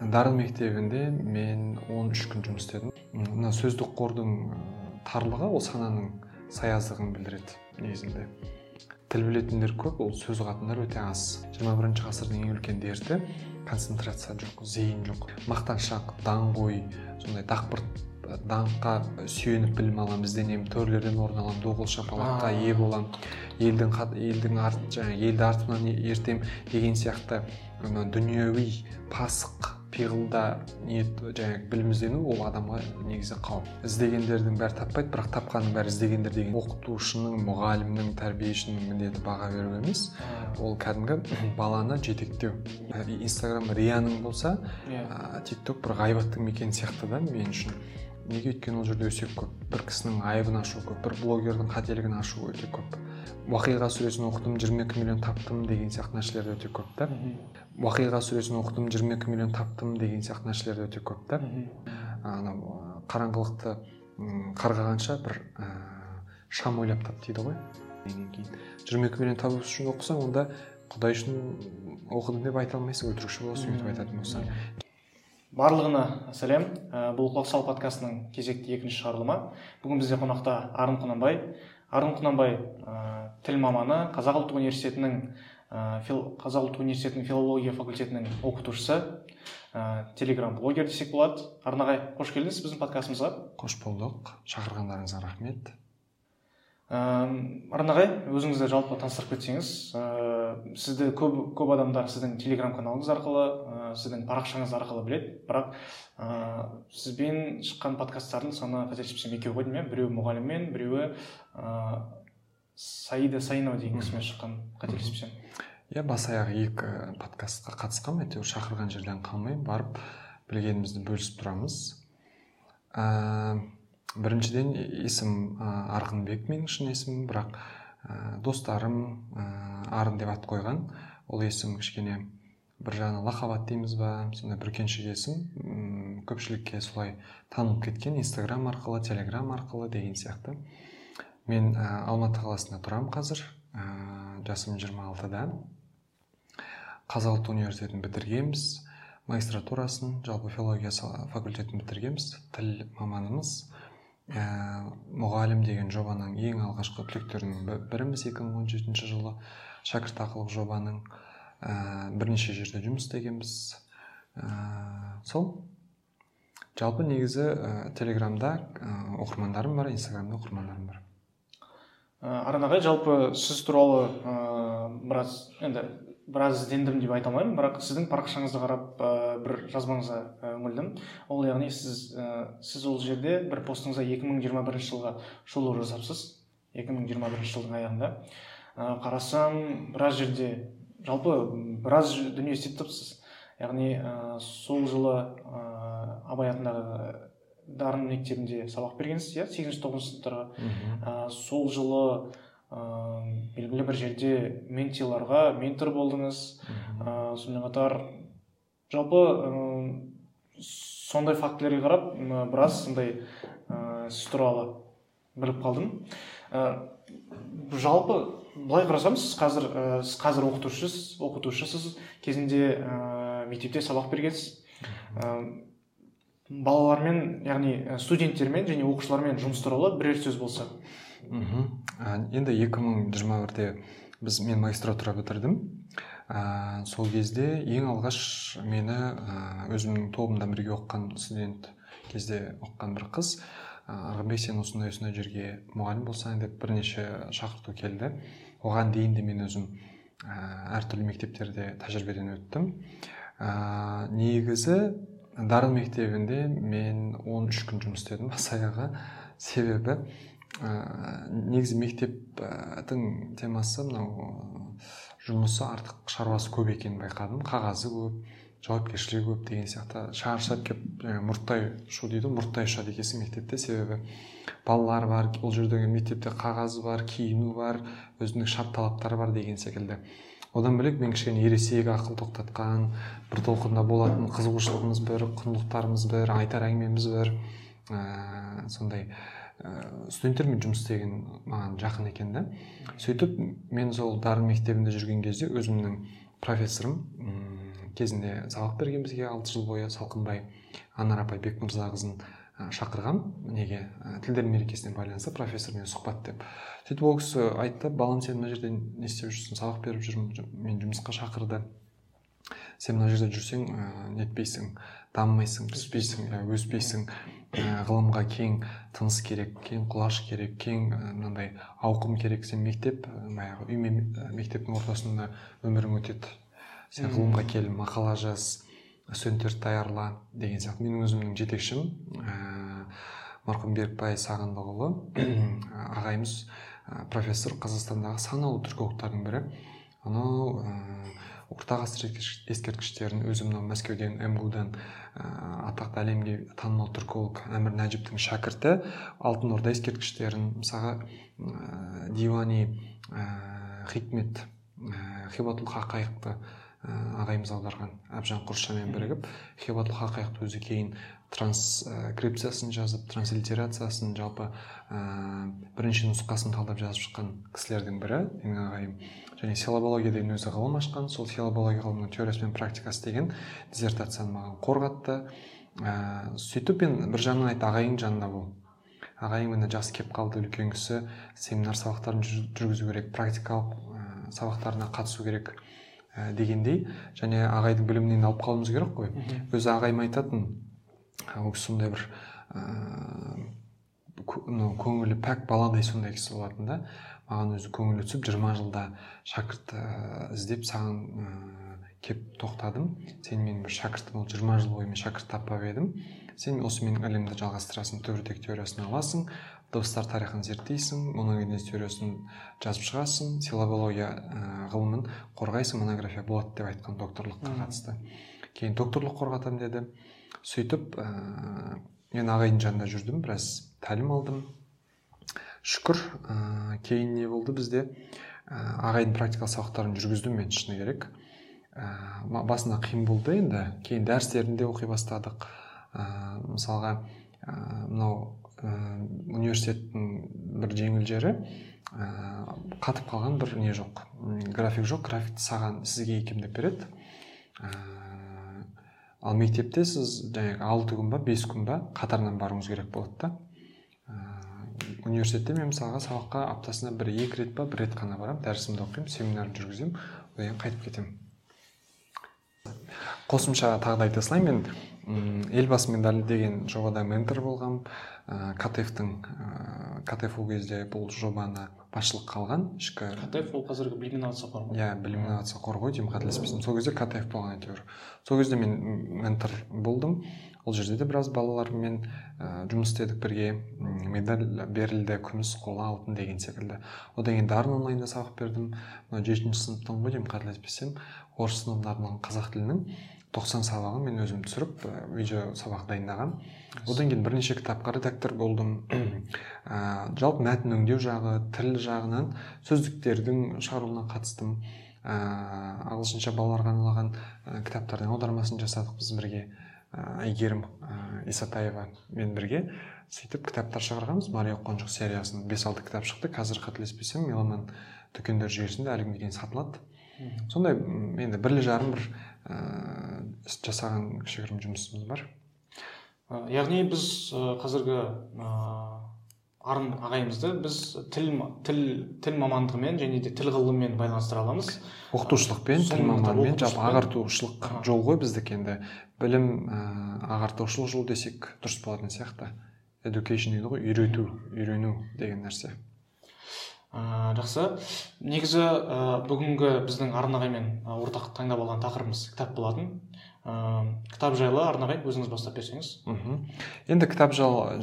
дарын мектебинде мен он үч күн жұмыс істедім. Мына сөздік қордың э, тарлығы ол сананың саяздығын билдирет негизинде. Тіл билетиндер көп ол сөз ұғатындар өте аз. Жыйырма биринчи ғасырдың эң үлкен дерти концентрация жок зейін жок. Мактаншак даңгой сондай дақпырт даңкка сүйөнүп билим алам изденем төрлөрдөн орун алам доғыл шапалакка ээ болом элдин элдин ар жаңағы элди артынан ертемн деген сыяктуу мына пасык пиғылда ниет жаңағы білім іздену ол адамға негізі қауіп. Іздегендердің бәрі таппайды бірақ тапқанның бәрі іздегендер деген оқытушының мұғалімнің тәрбиешінің міндеті баға беру емес. Ол кәдімгі баланы жетектеу. Инстаграм рияның болса иә. тик ток бір ғайбаттың мекені сияқты да мен үшін. Неге өйткені ол жерде өсек көп. Бір кісінің айыбын ашу көп бір блогердің қателігін ашу өте көп. Уақиға сүресін оқыдым 22 миллион таптым деген сияқты нәрселер өте көп та. Уақиға сүресін оқыдым 22 миллион таптым деген сияқты нәрселер өте көп та. Анау қараңғылықты қарғағанша бір ә, шам ойлап тап дейді ғой. Кейін жиырма екі миллион табу үшін оқысаң онда құдай үшін оқыдым деп айта алмайсың өтірікші боласың өйтіп айтатын болсаң. Барлығына сәлем. Ә, бұл құлақ подкастының кезекті екінші шығарылымы бүгін бізде қонақта арын құнанбай. Арын құнанбай ә, тіл маманы қазақ ұлттық университетінің ә, фил, қазақ ұлттық университетінің филология факультетінің оқытушысы. Ә, телеграм блогер десек болады арын ағай қош келдіңіз біздің подкастымызға. Қош болдық. Шақырғандарыңызға рахмет. Арна ағай өзіңізді жалпы таныстырып кетсеңіз ә, сізді көп көп адамдар сіздің телеграм каналыңыз арқылы ә, сіздің парақшаңыз арқылы біледі. Бірақ ә, сізбен шыққан подкасттардың саны қателеспесем екеу ғой деймін иә біреуі мұғаліммен біреуі ә, саида саинова деген кісімен шыққан қателеспесем. Иә бас аяғы екі подкастқа қатысқанмын әйтеуір шақырған жерден қалмай барып білгенімізді бөлісіп тұрамыз. Біріншіден есім арғынбек менің шын есімім бірақ ә, достарым ә, арын деп ат қойған. Ол есім кішкене бір жағынан лақап дейміз ба сондай бүркеншік есім. Көпшілікке солай танылып кеткен инстаграм арқылы телеграм арқылы деген сияқты. Мен ә, алматы қаласында тұрамын қазір ә, жасым 26-да қазақ ұлттық университетін бітіргенбіз. Магистратурасын жалпы филология факультетін бітіргенбіз. Тіл маманымыз ә, мұғалім деген жобаның ең алғашқы түлектерінің біріміз 2017 жылы. Шәкіртақылық жобаның ә, бірнеше жерде жұмыс істегенбіз. Ә, сол. Жалпы негізі ә, телеграмда ә, оқырмандарым бар инстаграмда оқырмандарым бар. Ә, аран жалпы сіз туралы ә, біраз енді біраз іздендім деп айта алмаймын. Бірақ сіздің парақшаңызды қарап ә, бір жазбаңызға үңілдім. Ол яғни сіз ә, сіз ол жерде бір постыңызда 2021 жылға шолу жасапсыз. 2021 жылдың аяғында. Ә, қарасам біраз жерде жалпы біраз дүние істетіпсіз яғни ә, сол жылы ә, абай атындағы дарын мектебінде сабақ бергенсіз иә сегізінші тоғызыншы сыныптарға. Сол жылы ә, белгілі бір жерде ментиларға ментор болдыңыз. Ә, сонымен қатар жалпы ә, сондай фактілерге қарап ә, біраз сондай ә, сіз туралы біліп қалдым. Ә, жалпы былай қарасам сіз қазір ә, сіз қазір оқытушысыз оқытушысыз. Кезінде ә, мектепте сабақ бергенсіз. Ә, балалармен яғни студенттермен және оқушылармен жұмыс туралы бірер сөз болса. Мхм енді 2021-де біз мен магистратура бітірдім. Ә, сол кезде ең алғаш мені өзімнің тобымда бірге оқыған студент кезде оқыған бір қыз арғынбек сен осындай осындай жерге мұғалім болсаң деп бірнеше шақырту келді. Оған дейін де мен өзім ә, әртүрлі мектептерде тәжірибеден өттім. Ә, негізі дарын мектебінде мен 13 күн жұмыс істедім бас аяғы. Себебі ә, негізі мектептің темасы мынау жұмысы артық шаруасы көп екенін байқадым. Қағазы көп жауапкершілігі көп деген сияқты. Шаршап келіп мұрттай ұшу дейді мұрттай ұшады екенсің мектепте. Себебі балалар бар ол жерде мектепте қағазы бар киіну бар өзінің шарт талаптары бар деген секілді. Одан бөлек мен кішкене ересек ақыл тоқтатқан бір толқында болатын қызығушылығымыз бір құндылықтарымыз бір айтар әңгімеміз бір ә, сондай ә, студенттермен жұмыс істеген маған жақын екен да. Сөйтіп мен сол дарын мектебінде жүрген кезде өзімнің профессорым кезінде сабақ берген бізге алты жыл бойы салқынбай анар апай бекмырзақызын шақырған. Неге? Тілдер мерекесіне байланысты профессормен сұхбат деп. Сөйтіп ол кісі айтты балам сен мына жерде не істеп жүрсің? Сабақ беріп жүрмін мен жұмысқа шақырды. Сен мына жерде жүрсең ә, нетпейсің дамымайсың түспейсің иә өспейсің ә, ғылымға кең тыныс керек кең құлаш керек кең мынандай ауқым керек сен мектеп баяғы үй мектептің ортасында өмірің өтеді. Сен ғылымға кел мақала жаз студенттерді таярла деген сияқты. Менің өзімнің жетекшім ә, марқұм берікбай сағындықұлы ағайымыз ә, профессор қазақстандағы санаулы түркологтардың бірі. Анау ә, орта ғасыр ескерткіштерін өзі мынау мәскеуден мгу дан ә, атақты әлемге танымал түрколог әмір нәжіптің шәкірті алтын орда ескерткіштерін мысалға ә, дивани ә, хикмет ә, хибатул хақайықты Э, ағайымыз аударған әбжан құршамен бірігіп хибаtul хақайықты өзі кейін транскрипциясын жазып транслитерациясын жалпы ә, бірінші нұсқасын талдап жазып шыққан кісілердің бірі менің ағайым және силабология деген өзі ғылым ашқан. Сол силабология ғылымының теориясы мен практикасы деген диссертацияны маған қорғатты. Ә, сөйтіп мен бір жағынан айтты ағайың жанында бол. Ағайың міне жасы келіп қалды үлкен кісі. Семинар сабақтарын жүргізу керек практикалық ә, сабақтарына қатысу керек ә, дегендей. Және ағайдың білімінен алып қалуымыз керек қой. Өзі ағайым айтатын ол кісі сондай бір ыыы көңілі пәк баладай сондай кісі болатын да. Маған өзі көңілі түсіп жиырма жылда шәкірт ә, іздеп саған ә, кеп тоқтадым. Сен менің бір шәкіртім ол жиырма жыл бойы мен шәкірт таппап едім. Сен осы менің ілімді жалғастырасың түбіртек теориясын аласың дыбыстар тарихын зерттейсің моногенез теориясын жазып шығасың силабология ә, ғылымын қорғайсың монография болады деп айтқан докторлыққа қатысты. Кейін докторлық қорғатамын деді. Сөйтіп ә, мен ағайдың жанында жүрдім біраз тәлім алдым. Шүкір. Ә, кейін не болды бізде? Ә, ағайдың практикалық сабақтарын жүргіздім мен шыны керек. Ә, басында қиын болды енді. Кейін дәрістерінде оқи бастадық. Ә, мысалға ә, мынау ә, университеттің бір жеңіл жері ә, қатып қалған бір не жоқ график жоқ. Графикті саған сізге икемдеп береді. Ә, ал мектепте сіз жаңағы алты күн ба бес күн ба қатарынан баруыңыз керек болады да. Университетте мен мысалға сабаққа аптасына бір екі рет па бір рет қана барамын дәрісімді оқимын семинарымды жүргіземін одан кейін қайтып кетемін. Қосымша тағы да айта салайын мен елбасы медалі деген жобада ментор болғанмын ә, ктфтің ә, ктф ол кезде бұл жобаны басшылыққа алған ішкі ктф ол қазіргі білім инновация қоры иә білім инновация қоры ғой деймін қателеспесем сол кезде ктф болған әйтеуір сол кезде мен ментор болдым. Ол жерде де біраз балалармен ә, жұмыс істедік бірге. Медаль берілді күміс қола алтын деген секілді. Одан кейін дарын онлайнда сабақ бердім. Мынау жетінші сыныптың ғой деймін қателеспесем. Орыс сыныбына қазақ тілінің тоқсан сабағын мен өзім түсіріп видео сабақ дайындағанмын одан кейін бірнеше кітапқа редактор болдым. Ә, жалпы мәтін өңдеу жағы тіл жағынан сөздіктердің шығаруына қатыстым. Ә, ағылшынша балаларға арналған ә, кітаптардың аудармасын жасадық біз бірге. Әйгерім ә, исатаева мен бірге сөйтіп кітаптар шығарғанбыз. Мария қонжық сериясын бес алты кітап шықты. Қазір қателеспесем меломан дүкендер желісінде әлі күнге дейін сатылады. Сондай енді бірлі жарым бір іс жасаған кішігірім жұмысымыз бар. Яғни біз қазіргі арын ағайымызды біз тіл тіл тіл мамандығымен және де тіл ғылымымен байланыстыра аламыз. Оқытушылықпен тіл маманымен жалпы ағартушылық жол ғой біздікі енді. Білім ағартушылық жол десек дұрыс болатын сияқты. Education дейді ғой үйрету үйрену деген нәрсе. Ә, жақсы. Негізі ә, бүгінгі біздің арнағаймен ортақ таңдап алған тақырыбымыз кітап болатын. Ә, кітап жайлы арнағай өзіңіз бастап берсеңіз. Енді кітап жайлы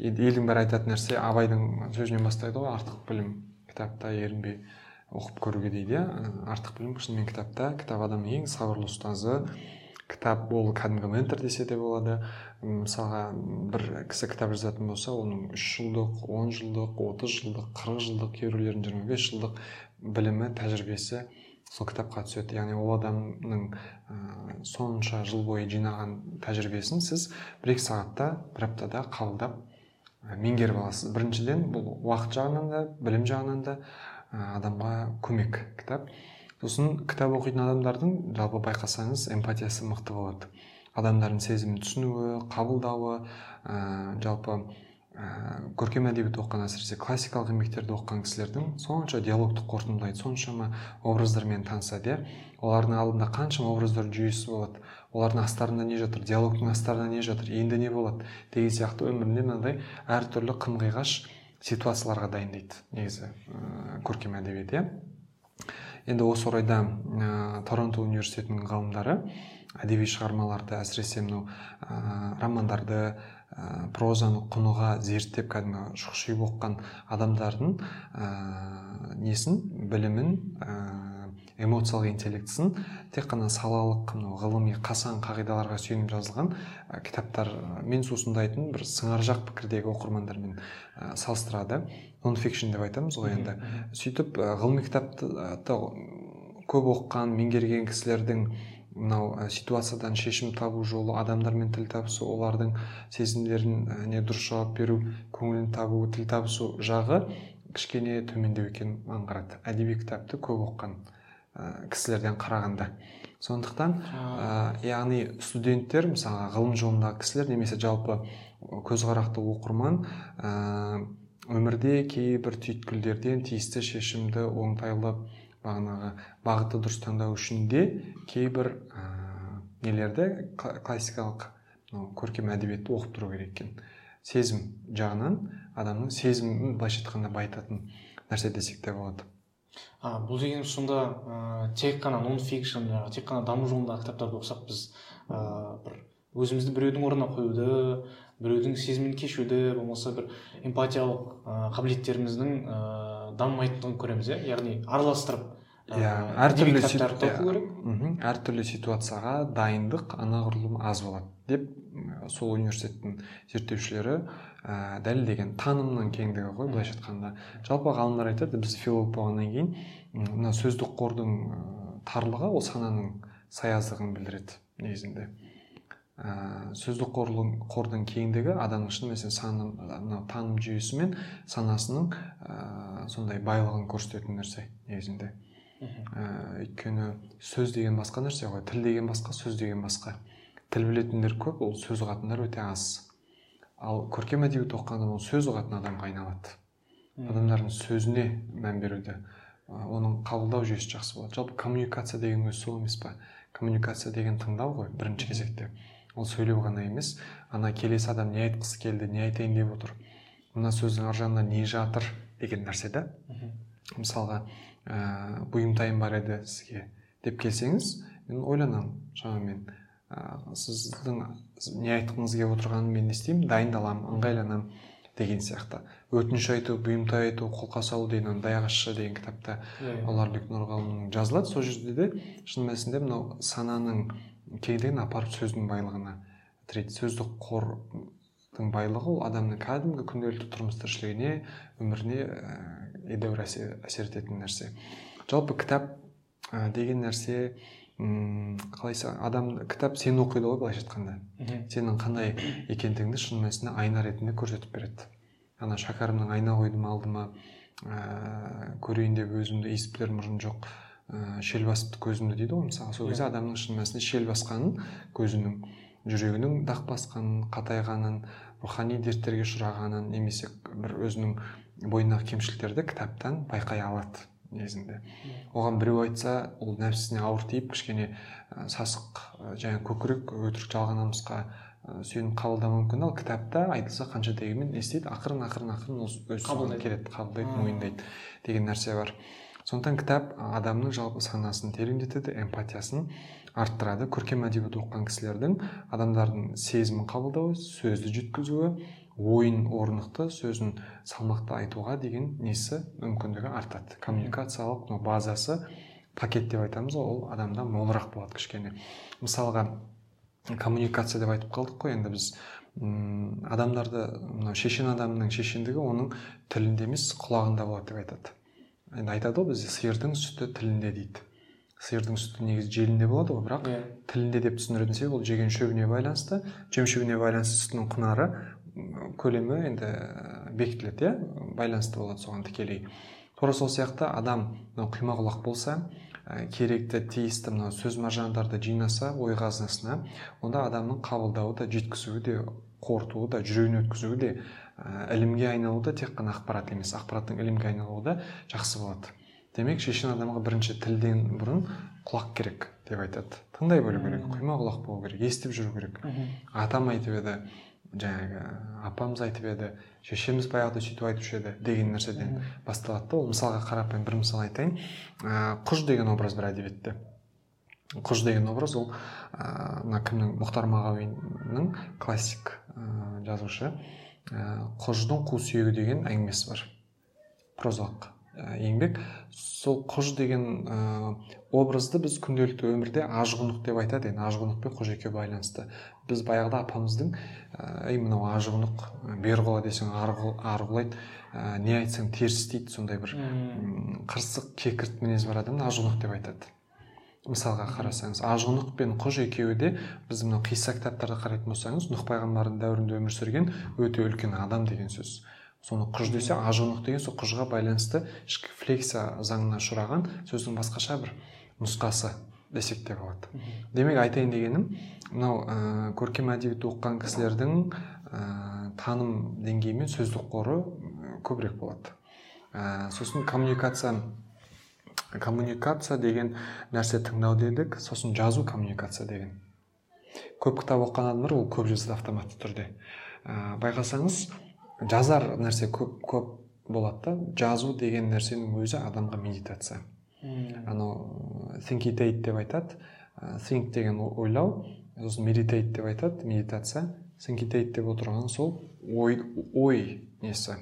елдің бәрі айтатын нәрсе абайдың сөзінен бастайды ғой. Артық білім кітапта ерінбей оқып көруге дейді иә. Артық білім шынымен кітапта. Кітап адамның ең сабырлы ұстазы. Кітап ол кәдімгі ментор десе де болады. Мысалға бір кісі кітап жазатын болса оның үш жылдық он жылдық отыз жылдық қырық жылдық кейбіреулердің жиырма бес жылдық білімі тәжірибесі сол кітапқа түседі. Яғни ол адамның ә, сонша жыл бойы жинаған тәжірибесін сіз бір екі сағатта бір аптада қабылдап ә, меңгеріп аласыз. Біріншіден бұл уақыт жағынан да білім жағынан да ә, адамға көмек кітап. Сосын кітап оқитын адамдардың жалпы байқасаңыз эмпатиясы мықты болады. Адамдардың сезімін түсінуі қабылдауы ә, жалпы ә, көркем әдебиет оқыған әсіресе классикалық еңбектерді оқыған кісілердің сонша диалогты қорытындылайды соншама образдармен танысады иә. Олардың алдында қаншама образдар жүйесі болады олардың астарында не жатыр диалогтың астарында не жатыр енді не болады деген сияқты өмірінде мынандай әртүрлі қым қиғаш ситуацияларға дайындайды негізі ә, көркем әдебиет иә. Енді осы орайда ә, торонто университетінің ғалымдары әдеби шығармаларды әсіресе мынау ә, романдарды ә, прозаны құныға зерттеп кәдімгі шұқшиып оқыған адамдардың ә, несін білімін ә, эмоциялық интеллектісін тек қана салалық мынау ғылыми қасаң қағидаларға сүйеніп жазылған ә, кітаптар мен сусындайтын бір сыңар жақ пікірдегі оқырмандармен ә, салыстырады. Нонфикшн деп айтамыз ғой енді. Сөйтіп ғылыми кітапты көп оқыған меңгерген кісілердің мынау ситуациядан шешім табу жолы адамдармен тіл табысу олардың сезімдерін не дұрыс жауап беру көңілін табу тіл табысу жағы кішкене төмендеу екенін аңғарады. Әдеби кітапты көп оқыған ә, кісілерден қарағанда. Сондықтан ә, яғни студенттер мысалы ғылым жолындағы кісілер немесе жалпы көзқарақты оқырман өмірде кейбір түйткілдерден тиісті шешімді оңтайлы бағанағы бағытты дұрыс таңдау үшін де кейбір ә, нелерді классикалық көркем әдебиетті оқып тұру керек екен. Сезім жағынан адамның сезімін былайша айтқанда байытатын нәрсе десек те болады. А бұл дегеніміз сонда ә, тек қана нон фикшн тек қана даму жолындағы кітаптарды оқысақ біз ә, бір өзімізді біреудің орнына қоюды біреудің сезімін кешуді болмаса бір эмпатиялық ә, қабілеттеріміздің дамымайтындығын көреміз иә? Яғни араластырып иә әртүрлі әртүрлі ситуацияға дайындық анағұрлым аз болады деп сол университеттің зерттеушілері ә, дәлелдеген танымның кеңдігі ғой былайша айтқанда. Жалпы ғалымдар айтады біз филолог болғаннан кейін мына сөздік қордың тарлығы ол сананың саяздығын білдіреді негізінде. Ә, сөздік қордың, қордың кеңдігі адамның шын мәнісінде саны мынау таным жүйесі мен санасының ә, сондай байлығын көрсететін нәрсе негізінде. Ә, өйткені сөз деген басқа нәрсе ғой тіл деген басқа сөз деген басқа. Тіл білетіндер көп ол сөз ұғатындар өте аз. Ал көркем әдебиет оқыған адам ол сөз ұғатын адамға айналады. Адамдардың сөзіне мән беруді оның қабылдау жүйесі жақсы болады. Жалпы коммуникация деген өзі сол емес па коммуникация деген тыңдау ғой бірінші кезекте. Ол сөйлеу ғана емес ана келесі адам не айтқысы келді не айтайын деп отыр мына сөздің ар жағында не жатыр деген нәрсе да. Мысалға ә, бұйымтайым бар еді сізге деп келсеңіз мен ойланамын. Шамамен ә, сіздің не айтқыңыз келіп отырғанын мен не істеймін дайындаламын ыңғайланамын деген сияқты. Өтініш айту бұйымтай айту қолқа салу деген даяғашшы деген кітапта ұларбек нұрғалымның жазылады сол жерде де. Шын мәнісінде мынау сананың кеңдігін апарып сөздің байлығына тірейді. Сөздік қордың байлығы ол адамның кәдімгі күнделікті тұрмыс тіршілігіне өміріне ә, едәуір әсер, ететін нәрсе. Жалпы кітап ә, деген нәрсе қалай адам кітап сені оқиды ғой былайша айтқанда. Сенің қандай екендігіңді шын мәнісінде айна ретінде көрсетіп береді. Ана шәкәрімнің айна қойдым алдыма ә, көрейін деп өзімді иіс білер мұрын жоқ. Ә, шел басыпты көзімді дейді ғой мысалы. Сол кезде иә. адамның шын мәнісінде шел басқанын көзінің жүрегінің дақ басқанын қатайғанын рухани дерттерге ұшырағанын немесе бір өзінің бойындағы кемшіліктерді кітаптан байқай алады негізінде. Иә. оған біреу айтса ол нәпсісіне ауыр тиіп кішкене ә, сасық ә, жаңағы көкірек өтірік жалған намысқа ә, сүйеніп қабылдауы мүмкін. Ал кітапта айтылса қанша дегенмен не істейді? Ақырын ақырын ақырын өз келеді қабылдайды мойындайды деген нәрсе бар. Сондықтан кітап адамның жалпы санасын тереңдетеді эмпатиясын арттырады. Көркем әдебиет оқыған кісілердің адамдардың сезімін қабылдауы сөзді жеткізуі ойын орнықты сөзін салмақты айтуға деген несі мүмкіндігі артады. Коммуникациялық базасы пакет деп айтамыз ғой ол адамда молырақ болады кішкене. Мысалға коммуникация деп айтып қалдық қой. Енді біз адамдарды мынау шешен адамның шешендігі оның тілінде емес құлағында болады деп айтады. Енді айтады ғой бізде сиырдың сүті тілінде дейді сиырдың сүті негізі желінде болады ғой бірақ yeah. Иә. тілінде деп түсіндіретін себебі ол жеген шөбіне байланысты жем шөбіне байланысты сүттің құнары көлемі енді бекітіледі иә байланысты болады соған тікелей тура сол сияқты адам мынау құйма құлақ болса ә, керекті тиісті мынау сөз маржандарды жинаса ой қазынасына онда адамның қабылдауы да жеткізуі де қорытуы да жүрегіне өткізуі де ілімге айналуы да тек қана ақпарат емес ақпараттың ілімге айналуы да жақсы болады. Демек шешен адамға бірінші тілден бұрын құлақ керек деп айтады. Тыңдай білу керек құйма құлақ болу керек естіп жүру керек. Атам айтып еді жаңағы апамыз айтып еді шешеміз баяғыда сөйтіп айтушы еді деген нәрседен басталады да ол. Мысалға қарапайым бір мысал айтайын. Ә, құж деген образ бар әдебиетте. Құж деген образ ол мына кімнің мұхтар мағауиннің классик ә, жазушы. Құждың қу сүйегі деген әңгімесі бар. Прозалық ә, еңбек. Сол құж деген ә, образды біз күнделікті өмірде ажғұнық деп айтады. Енді ажғұнық пен құж екеуі байланысты. Біз баяғыда апамыздың әй мынау ажғұнық бер құла десең ар құлайды ә, не айтсаң теріс істейді сондай бір қырсық кекірт мінез бар адамды ажғұнық деп айтады. Мысалға қарасаңыз ажғұнық пен құж екеуі де біз мынау қисса кітаптарды қарайтын болсаңыз нұх пайғамбардың дәуірінде өмір сүрген өте үлкен адам деген сөз. Соны құж десе ажғұнық деген сол құжға байланысты ішкі флексия заңына ұшыраған сөздің басқаша бір нұсқасы десек те болады. Демек айтайын дегенім мынау ә, көркем әдебиет оқыған кісілердің ә, таным деңгейі мен сөздік қоры көбірек болады. Ә, сосын коммуникация коммуникация деген нәрсе тыңдау дедік сосын жазу коммуникация деген. Көп кітап оқыған адамдар ол көп жазады автоматты түрде. Ә, байқасаңыз жазар нәрсе көп көп болады да. Жазу деген нәрсенің өзі адамға медитация. Анау тhinkitate деп айтады. Think деген ойлау сосын meditate деп айтады. Медитация. Thinkitate деп отырған сол ой ой несі?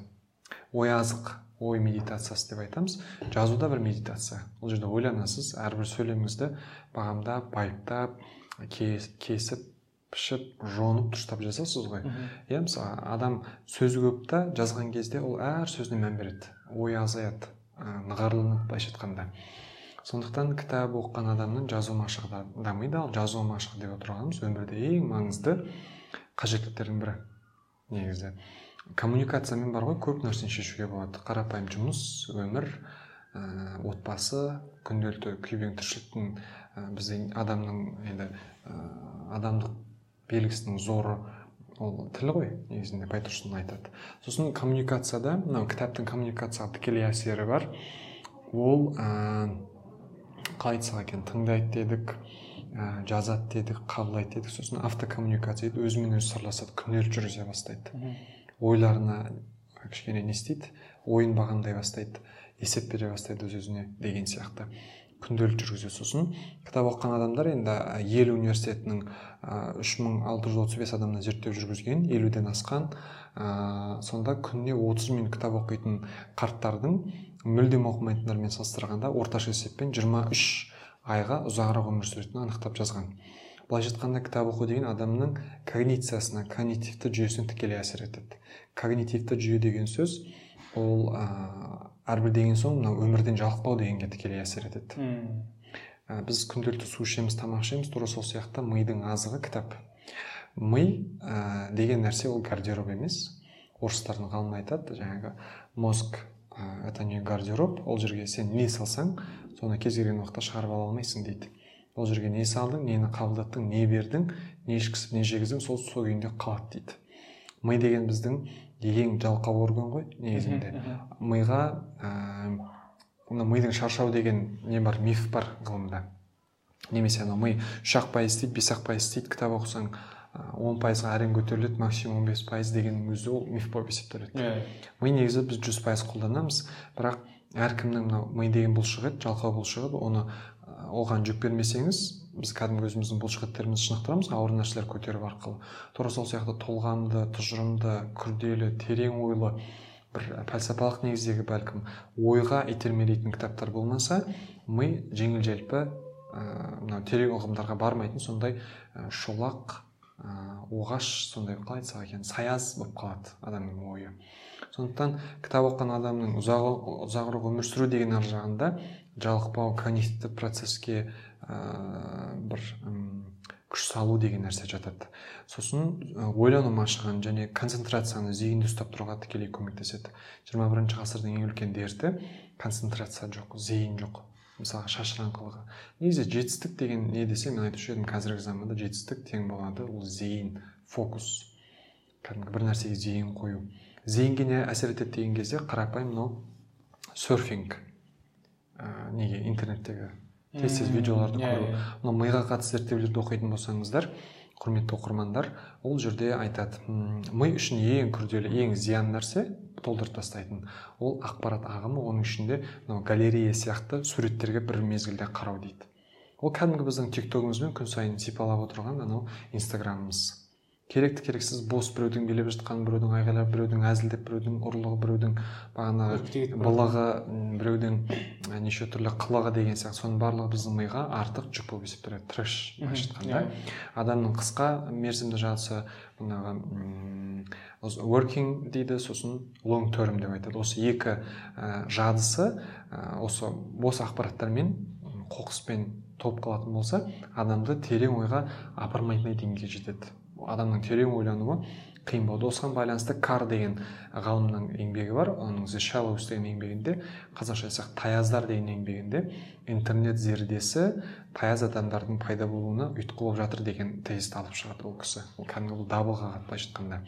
Ой азық ой медитациясы деп айтамыз. Жазу да бір медитация. Ол жерде ойланасыз әрбір сөйлеміңізді бағамдап байыптап кесіп пішіп жонып дұрыстап жазасыз ғой. Иә мысалы адам сөзі көп та жазған кезде ол әр сөзіне мән береді. Ой азаяды нығарланады былайша айтқанда. Сондықтан кітап оқыған адамның жазу машығы дамиды. Ал жазу машығы деп отырғанымыз өмірде ең маңызды қажеттіліктердің бірі негізі. Коммуникациямен бар ғой көп нәрсені шешуге болады. Қарапайым жұмыс өмір ә, отбасы күнделікті күйбең тіршіліктің ә, біздің адамның енді ә, адамдық белгісінің зоры ол тіл ғой негізінде байтұрсын айтады. Сосын коммуникацияда мынау кітаптың коммуникацияға тікелей әсері бар. Ол ә, қалай айтсақ екен тыңдайды дедік ә, жазады дедік қабылдайды дедік. Сосын автокоммуникация дейді өзімен өзі сырласады күнделік жүргізе бастайды. Ойларына кішкене не істейді ойын бағамдай бастайды есеп бере бастайды өз өзіне деген сияқты күнделік жүргізеді сосын. Кітап оқыған адамдар енді ел университетінің үш мың алты жүз отыз бес адамнан зерттеу жүргізген елуден асқан ә, сонда күніне отыз минут кітап оқитын қарттардың мүлдем оқымайтындармен салыстырғанда орташа есеппен 23 айға ұзағырақ өмір сүретінін анықтап жазған. Былайша айтқанда кітап оқу деген адамның когнициясына когнитивті жүйесіне тікелей әсер етеді. Когнитивті жүйе деген сөз ол әрбір деген соң мынау өмірден жалықпау дегенге тікелей әсер етеді. Ә, біз күнделікті су ішеміз тамақ ішеміз тура сол сияқты мидың азығы кітап. Ми ә, деген нәрсе ол гардероб емес. Орыстардың ғалымы айтады жаңағы мозг ә, это не гардероб ол жерге сен не салсаң соны кез келген уақытта шығарып ала алмайсың дейді. Ол жерге не салдың нені қабылдаттың не бердің не ішкізіп не жегіздің сол сол күйінде қалады дейді. Ми деген біздің ең жалқау орган ғой негізінде. Миға мына мидың шаршау деген не бар миф бар ғылымда. Немесе анау ми үш ақ пайыз істейді бес ақ пайыз істейді кітап оқысаң он пайызға әрең көтеріледі максимум он бес пайыз дегеннің өзі ол миф болып есептеледі. Yeah. ми негізі біз жүз пайыз қолданамыз бірақ әркімнің мынау ми деген бұлшық ет жалқау бұлшық ет оны оған жүк бермесеңіз біз кәдімгі өзіміздің бұлшықеттерімізді шынықтырамыз ауыр нәрселер көтеру арқылы. Тура сол сияқты толғамды тұжырымды күрделі терең ойлы бір пәлсапалық негіздегі бәлкім ойға итермелейтін кітаптар болмаса ми жеңіл желпі мынау ә, терең ұғымдарға бармайтын сондай шолақ ә, оғаш сондай қалай айтсақ екен саяз болып қалады адамның ойы. Сондықтан кітап оқыған адамның ұзағырақ өмір сүру деген ар жағында жалықпау когнитивті процеске ә, бір күш салу деген нәрсе жатады. Сосын ойлану машығын және концентрацияны зейінді ұстап тұруға тікелей көмектеседі. 21 бірінші ғасырдың ең үлкен дерті концентрация жоқ зейін жоқ мысалға шашыраңқылығы негізі жетістік деген не десе мен айтушы едім қазіргі заманда жетістік тең болады ол зейін фокус. Кәдімгі бір нәрсеге зейін қою. Зейінге не әсер етеді деген кезде қарапайым мынау серфинг ә, неге? Интернеттегі тез тез видеоларды иә, көру иә. мынау миға қатысты зерттеулерді оқитын болсаңыздар құрметті оқырмандар ол жерде айтады. Ми үшін ең күрделі ең зиян нәрсе толтырып тастайтын. Ол ақпарат ағымы оның ішінде мынау галерея сияқты суреттерге бір мезгілде қарау дейді ол кәдімгі біздің тик тогымызбен күн сайын сипалап отырған анау инстаграмымыз. Керекті керексіз бос біреудің билеп жатқанын біреудің айғайлап біреудің әзілдеп біреудің ұрлығы біреудің бағанағы былығы біреудің неше түрлі қылығы деген сияқты. Соның барлығы біздің миға артық жүк болып есептеледі. Трэш былайша айтқанда Иә. адамның қысқа мерзімді жадысы жаңағы м, осы working дейді сосын long term деп айтады. Осы екі ә, жадысы ә, осы бос ақпараттармен қоқыспен толып қалатын болса адамды терең ойға апармайтындай деңгейге жетеді. Адамның терең ойлануы қиын болады осыған байланысты кар деген ғалымның еңбегі бар. Оның the shallows деген еңбегінде қазақша айтсақ таяздар деген еңбегінде интернет зердесі таяз адамдардың пайда болуына ұйытқы болып жатыр деген тезисті алып шығады ол кісі. Ол кәдімгі бұл дабыл қағады былайша айтқанда.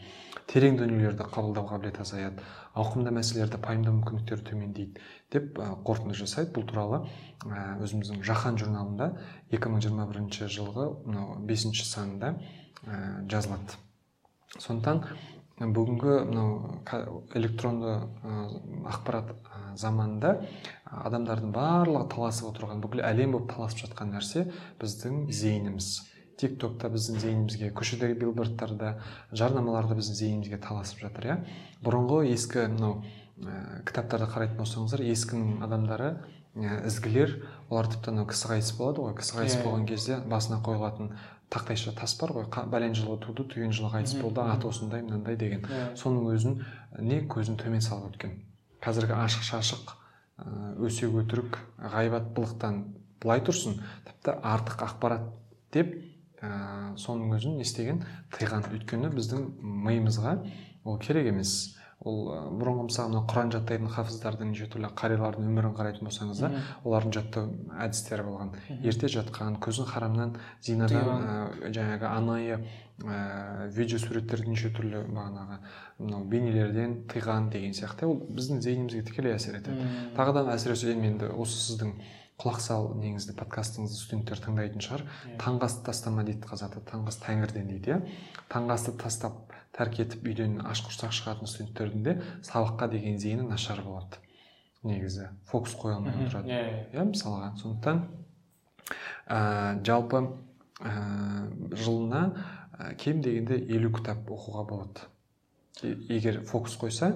Терең дүниелерді қабылдау қабілеті азаяды. Ауқымды мәселелерді пайымдау мүмкіндіктері төмендейді деп қорытынды жасайды. Бұл туралы өзіміздің жаһан журналында 2021 жылғы мынау бесінші санында жазылады сондықтан бүгінгі мынау электронды ә, ақпарат ә, заманында адамдардың барлығы таласып отырған бүкіл әлем болып таласып жатқан нәрсе біздің зейініміз. Тик токта біздің зейінімізге көшедегі билбордтарда жарнамаларда біздің зейінімізге таласып жатыр иә? Бұрынғы ескі мынау ә, кітаптарды қарайтын болсаңыздар ескінің адамдары ә, ізгілер олар тіпті анау кісі қайтыс болады ғой кісі қайтыс иә. болған кезде басына қойылатын тақтайша тас бар ғой. Бәлен жылы туды түйген жылы қайтыс болды аты осындай мынандай деген. Иә. соның өзін не көзін төмен салып өткен. Қазіргі ашық шашық өсек өтірік ғайбаттылықтан былай тұрсын тіпті артық ақпарат деп ә, соның өзін не істеген тыйған. Өйткені біздің миымызға ол керек емес. Ол ә, бұрынғы мысалы мына құран жаттайтын хафыздардың неше түрлі қариялардың өмірін қарайтын болсаңыздар Мгм. олардың жаттау әдістері болған. Ерте жатқан көзін харамнан зинадан ә, жаңағы анайы ә, видео суреттерді неше түрлі бағанағы мынау бейнелерден тыйған деген сияқты. Ол біздің зейінімізге тікелей әсер етеді. Тағы да әсіресе енді осы сіздің құлақ сал неңізді подкастыңызды студенттер тыңдайтын шығар. Иә. таңғы асты тастама дейді қазақта таңғы ас тәңірден дейді иә. Таңғы асты тастап тәрк етіп үйден аш құрсақ шығатын студенттердің де сабаққа деген зейіні нашар болады. Негізі фокус қоя алмай отырады. Иә, иә. иә мысалға. Сондықтан ә, жалпы ә, жылына ә, кем дегенде елу кітап оқуға болады. Егер фокус қойса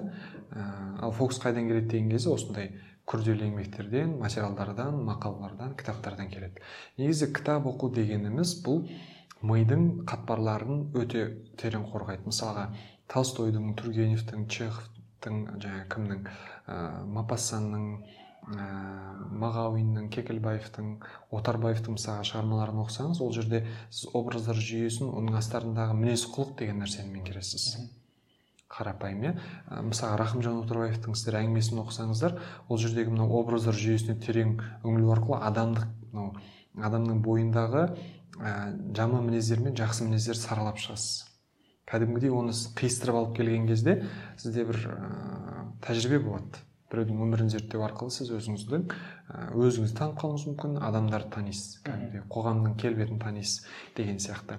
ә, ал фокус қайдан келеді деген кезде осындай күрделі еңбектерден материалдардан мақалалардан кітаптардан келеді. Негізі кітап оқу дегеніміз бұл мидың қатпарларын өте терең қорғайды. Мысалға толстойдың тургеневтің чеховтың жаңағы кімнің ә, мапассанның ә, мағауиннің кекілбаевтың отарбаевтың мысалы шығармаларын оқысаңыз ол жерде сіз образдар жүйесін оның астарындағы мінез құлық деген нәрсені меңгересіз. Мгм. Қарапайым иә. Мысалға рахымжан отарбаевтың сіздер әңгімесін оқысаңыздар ол жердегі мынау образдар жүйесіне терең үңілу арқылы адамдық мынау адамның бойындағы ә, жаман мінездер мен жақсы мінездерді саралап шығасыз. Кәдімгідей оны қиыстырып алып келген кезде сізде бір ә, тәжірибе болады. Біреудің өмірін зерттеу арқылы сіз өзіңіздің өзіңізді танып қалуыңыз мүмкін адамдарды танисыз кәдімгідей қоғамның келбетін танисыз деген сияқты.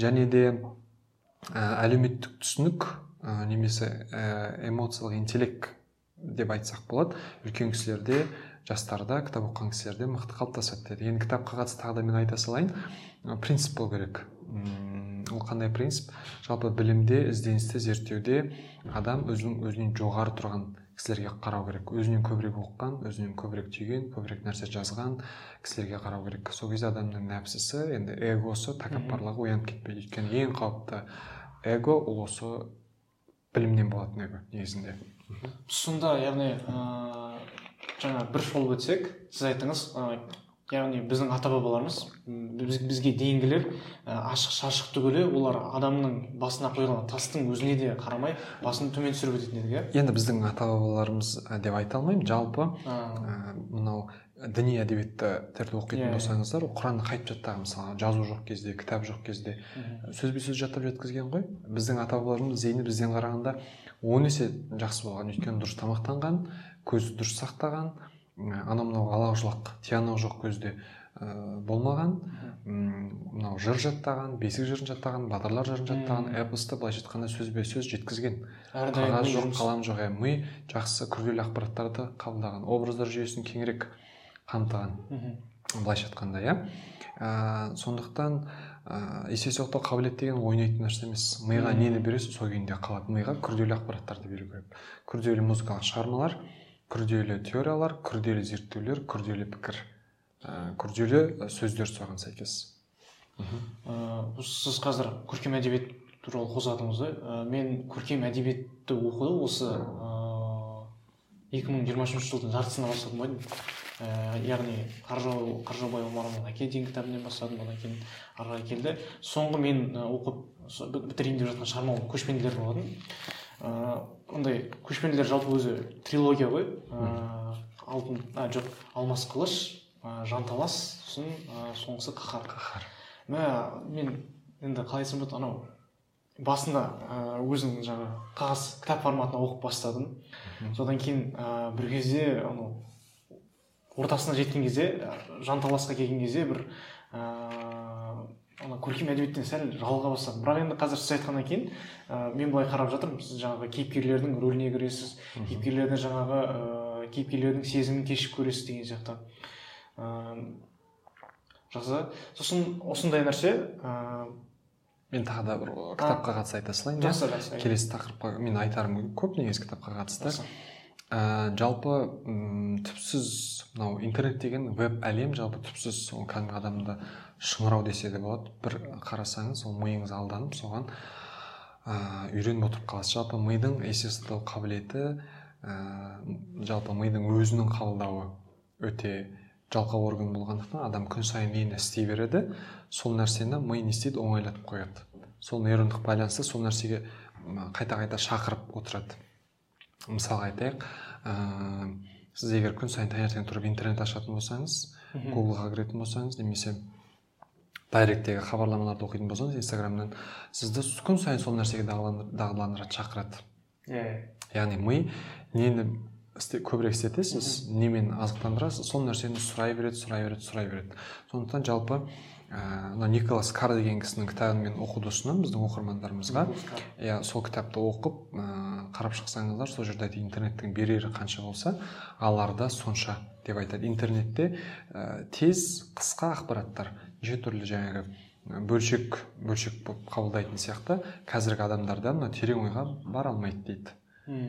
Және де ә, әлеуметтік түсінік ә, немесе ә, эмоциялық интеллект деп айтсақ болады. Үлкен кісілерде жастарда кітап оқыған кісілерде мықты қалыптасады деді. Енді кітапқа қатысты тағы да мен айта салайын. Принцип болу керек. Ол қандай принцип? Жалпы білімде ізденісте зерттеуде адам өзінің өзінен жоғары тұрған кісілерге қарау керек. Өзінен көбірек оқыған өзінен көбірек түйген көбірек нәрсе жазған кісілерге қарау керек. Сол кезде адамның нәпсісі енді эгосы тәкаппарлығы оянып кетпейді. Өйткені ең қауіпті эго ол осы білімнен болатын эго негізінде. Сонда яғни ыыы жаңа бір шолып өтсек сіз айттыңыз яғни біздің ата бабаларымыз біз, бізге дейінгілер ашық шашық түгілі олар адамның басына қойылған тастың өзіне де қарамай басын төмен түсіріп өтетін еді иә енді біздің ата бабаларымыз деп айта алмаймын жалпы. Ә, мынау діни әдебиеттерді оқитын Иә, иә. болсаңыздар ол құранды қайтып жаттаған мысалы жазу жоқ кезде кітап жоқ кезде сөзбе сөз жаттап жеткізген ғой. Біздің ата бабаларымыз зейні бізден қарағанда он есе жақсы болған. Өйткені дұрыс тамақтанған көзді дұрыс сақтаған анау мынау алақ тиянақ жоқ көзде ә, болмаған. Мынау жыр жаттаған бесік жырын жаттаған батырлар жырын жаттаған эпосты былайша айтқанда сөзбе сөз жеткізген. Қағаз жоқ қалам жоқ иә ми жақсы күрделі ақпараттарды қабылдаған. Образдар жүйесін кеңірек қамтыған былайша айтқанда иә? Ә, сондықтан ә, есте сақтау қабілеті деген ойнайтын нәрсе емес. Миға нені бересіз сол күйінде қалады. Миға күрделі ақпараттарды беру керек. Күрделі музыкалық шығармалар күрделі теориялар күрделі зерттеулер күрделі пікір ә, күрделі сөздер соған сәйкес. Мхм. Ә, сіз қазір көркем әдебиет туралы қозғадыңыз ғой Ә, мен көркем әдебиетті оқуды осы екі мың жиырма үшінші жылдың жартысынан бастадым ғой деймін. Ә, яғни қаржау қаржаубай омарұлының әке деген кітабынан бастадым одан кейін ары қарай келді. Соңғы мен оқып бітірейін деп жатқан шығармам көшпенділер болатын. Ыыы ондай көшпенділер жалпы өзі трилогия ғой. Ыыы алтын а жоқ алмас қылыш ә, жанталас сосын ә, соңғысы қаһар. Қаһар. Мә мен енді қалай айтсам болады анау басында өзім жаңағы қағаз кітап форматында оқып бастадым. Содан кейін ә, бір кезде анау ортасына жеткен кезде ә, жанталасқа келген кезде бір ыыы ана көркем әдебиеттен сәл жалыға бастадым. Бірақ енді қазір сіз айтқаннан кейін ә, мен былай қарап жатырмын. Сіз жаңағы кейіпкерлердің рөліне кіресіз. Кейіпкерлердің жаңағы ыыы кейіпкерлердің сезімін кешіп көресіз деген сияқты. Ыыы жақсы. Сосын осындай нәрсе ыыы мен тағы да бір кітапқа қатысты айта салайын жақсы жақсы. Келесі тақырыпқа мен айтарым көп негізі кітапқа қатысты. Ә, жалпы м, түпсіз мынау интернет деген веб әлем жалпы түпсіз сол кәдімгі адамды шыңырау десе де болады. Бір қарасаңыз ол миыңыз алданып соған ә, үйреніп отырып қаласыз. Жалпы мидың есте сақтау қабілеті ә, жалпы мидың өзінің қабылдауы өте жалқау орган болғандықтан адам күн сайын нені істей береді сол нәрсені ми не істейді оңайлатып қояды. Сол нейрондық байланысты сол нәрсеге қайта қайта шақырып отырады. Мысалға айтайық ыыы сіз егер күн сайын таңертең тұрып интернет ашатын болсаңыз гуглға кіретін болсаңыз немесе дайректтегі хабарламаларды оқитын болсаңыз инстаграмнан сізді күн сайын сол нәрсеге дағдыландыр- дағдыландырады шақырады. Иә. Яғни ми нені істе, көбірек істетесіз немен азықтандырасыз сол нәрсені сұрай береді сұрай береді сұрай береді. Сондықтан жалпы ыыы мына николас кар деген кісінің кітабын мен оқуды ұсынамын біздің оқырмандарымызға. Иә сол кітапты оқып ыыы қарап шықсаңыздар сол жерде айтады интернеттің берері қанша болса алары да сонша деп айтады. Интернетте ә, тез қысқа ақпараттар неше түрлі жаңағы бөлшек бөлшек болып қабылдайтын сияқты қазіргі адамдарда мына терең ойға бара алмайды дейді.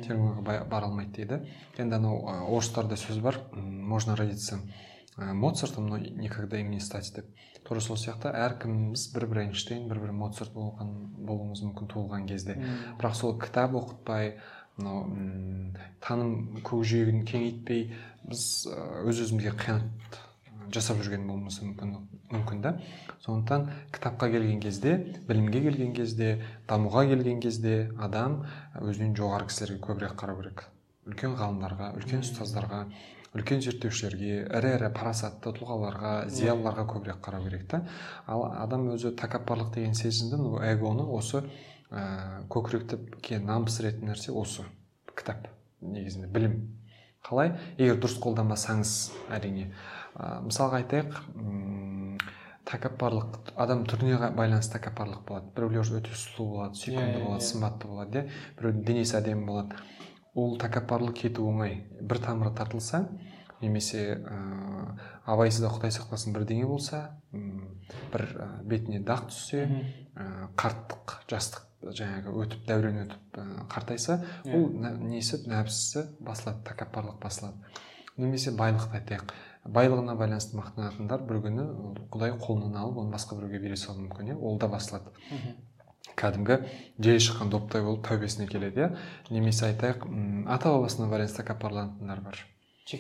Терең ойға ба- бара алмайды дейді. Енді анау орыстарда сөз бар можно родиться моцартом но никогда им не стать деп. Тура сол сияқты әркіміміз бір бір эйнштейн бір бір моцарт болған болуымыз мүмкін туылған кезде. Бірақ сол кітап оқытпай мынау таным көкжиегін кеңейтпей біз өз өзімізге қиянат жасап жүрген болуымыз мүмкін мүмкін да. Сондықтан кітапқа келген кезде білімге келген кезде дамуға келген кезде адам өзінен жоғары кісілерге көбірек қарау керек. Үлкен ғалымдарға үлкен ұстаздарға үлкен зерттеушілерге ірі ірі парасатты тұлғаларға зиялыларға көбірек қарау керек та. Ал адам өзі тәкаппарлық деген сезімді эгоны осы ә, көкіректі нам пісіретін нәрсе осы кітап негізінде білім. Қалай? Егер дұрыс қолданбасаңыз әрине. Ә, мысалға айтайық тәкаппарлық адам түріне байланысты тәкаппарлық болады. Біреулер өте сұлу болады сүйкімді иә, болады иә. сымбатты болады иә. Біреудің денесі әдемі болады. Ол тәкаппарлық кету оңай. бір тамыры тартылса немесе ә, абайсызда құдай сақтасын бірдеңе болса бір ә, бетіне дақ түссе ә, қарттық жастық жаңағы өтіп дәурен өтіп ә, қартайса Иә. ол несі нәпсісі басылады тәкаппарлық басылады. Немесе байлықты айтайық. Байлығына байланысты мақтанатындар бір күні құдай қолынан алып оны басқа біреуге бере салуы мүмкін иә? Ол да басылады. Кәдімгі желі шыққан доптай болып тәубесіне келеді иә. Немесе айтайық ата бабасына байланысты тәкаппарланатындар бар.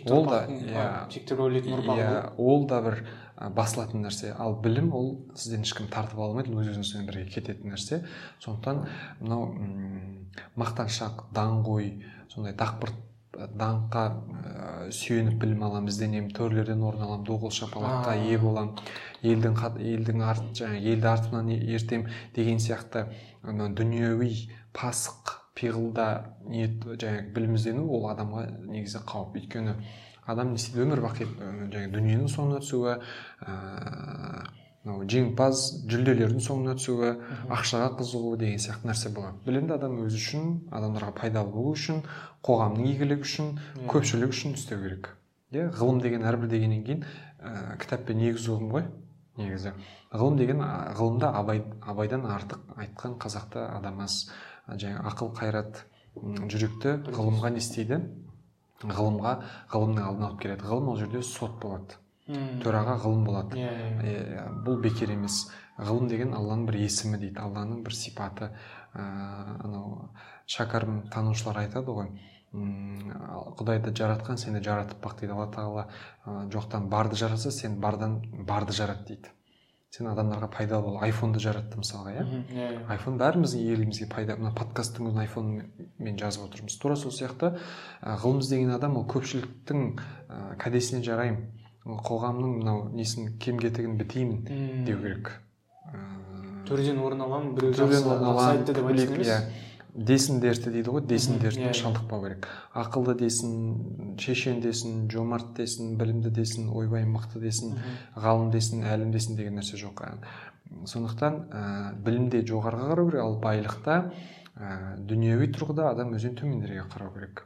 Ол да, иә. иә ол да бір басылатын нәрсе. Ал білім ол сізден ешкім тартып ала алмайды өз өзіңізбен бірге кететін нәрсе. Сондықтан мынау мақтаншақ даңғой сондай дақпырт даңққа ә, сүйеніп білім аламын ізденемін төрлерден орын аламын доғыл шапалаққа ие боламын. Елдің елдің арт жаңағы елді артымнан ертем деген сияқты ана дүниеуи пасық пиғылда ниет жаңағы білім іздену ол адамға негізі қауіп. Өйткені адам не істейді? Өмір бақи жаңағы дүниенің соңына түсуі ыыы мынау жеңімпаз жүлделердің соңына түсуі ақшаға қызығу деген сияқты нәрсе болады. Білімді адам өзі үшін адамдарға пайдалы болу үшін қоғамның игілігі үшін көпшілік үшін істеу керек. Иә ғылым деген әрбір дегеннен кейін ә, кітаппен негізі ұғым ғой негізі. Ғылым деген ғылымда абай абайдан артық айтқан қазақта адам аз. Жаңағы ақыл қайрат жүректі ғылымға не істейді? Ғылымға ғылымның алдына алып келеді. Ғылым ол жерде сот болады. Төраға ғылым болады. Иә yeah, иә. yeah. бұл бекер емес. Ғылым деген алланың бір есімі дейді. Алланың бір сипаты. Ыыы анау шәкәрім танушылар айтады ғой. Құдайды жаратқан сені жаратып бақ дейді. Алла тағала жоқтан барды жаратса сен бардан барды жарат дейді. Сен адамдарға пайдалы бол. Айфонды жаратты мысалға иә? Yeah. Иә. айфон бәріміздің елімізге пайда. Мына подкасттың өзін айфонмен жазып отырмыз. Тура сол сияқты ғылым іздеген адам ол көпшіліктің кәдесіне жараймын. Қоғамның мынау несін кем кетігін бітеймін деу керек. Төрден орын аламын біреу төрден орын аламын деп айтсын емес? иә. Десін дерті дейді ғой десін дертіне иә. шалдықпау керек. Ақылды десін шешен десін жомарт десін білімді десін ойбай мықты десін ғалым десін әлім десін деген нәрсе жоқ сондықтан ә, білімде жоғарыға қарау керек ал байлықта ә, дүниеви тұрғыда адам өзінен төмендерге қарау керек.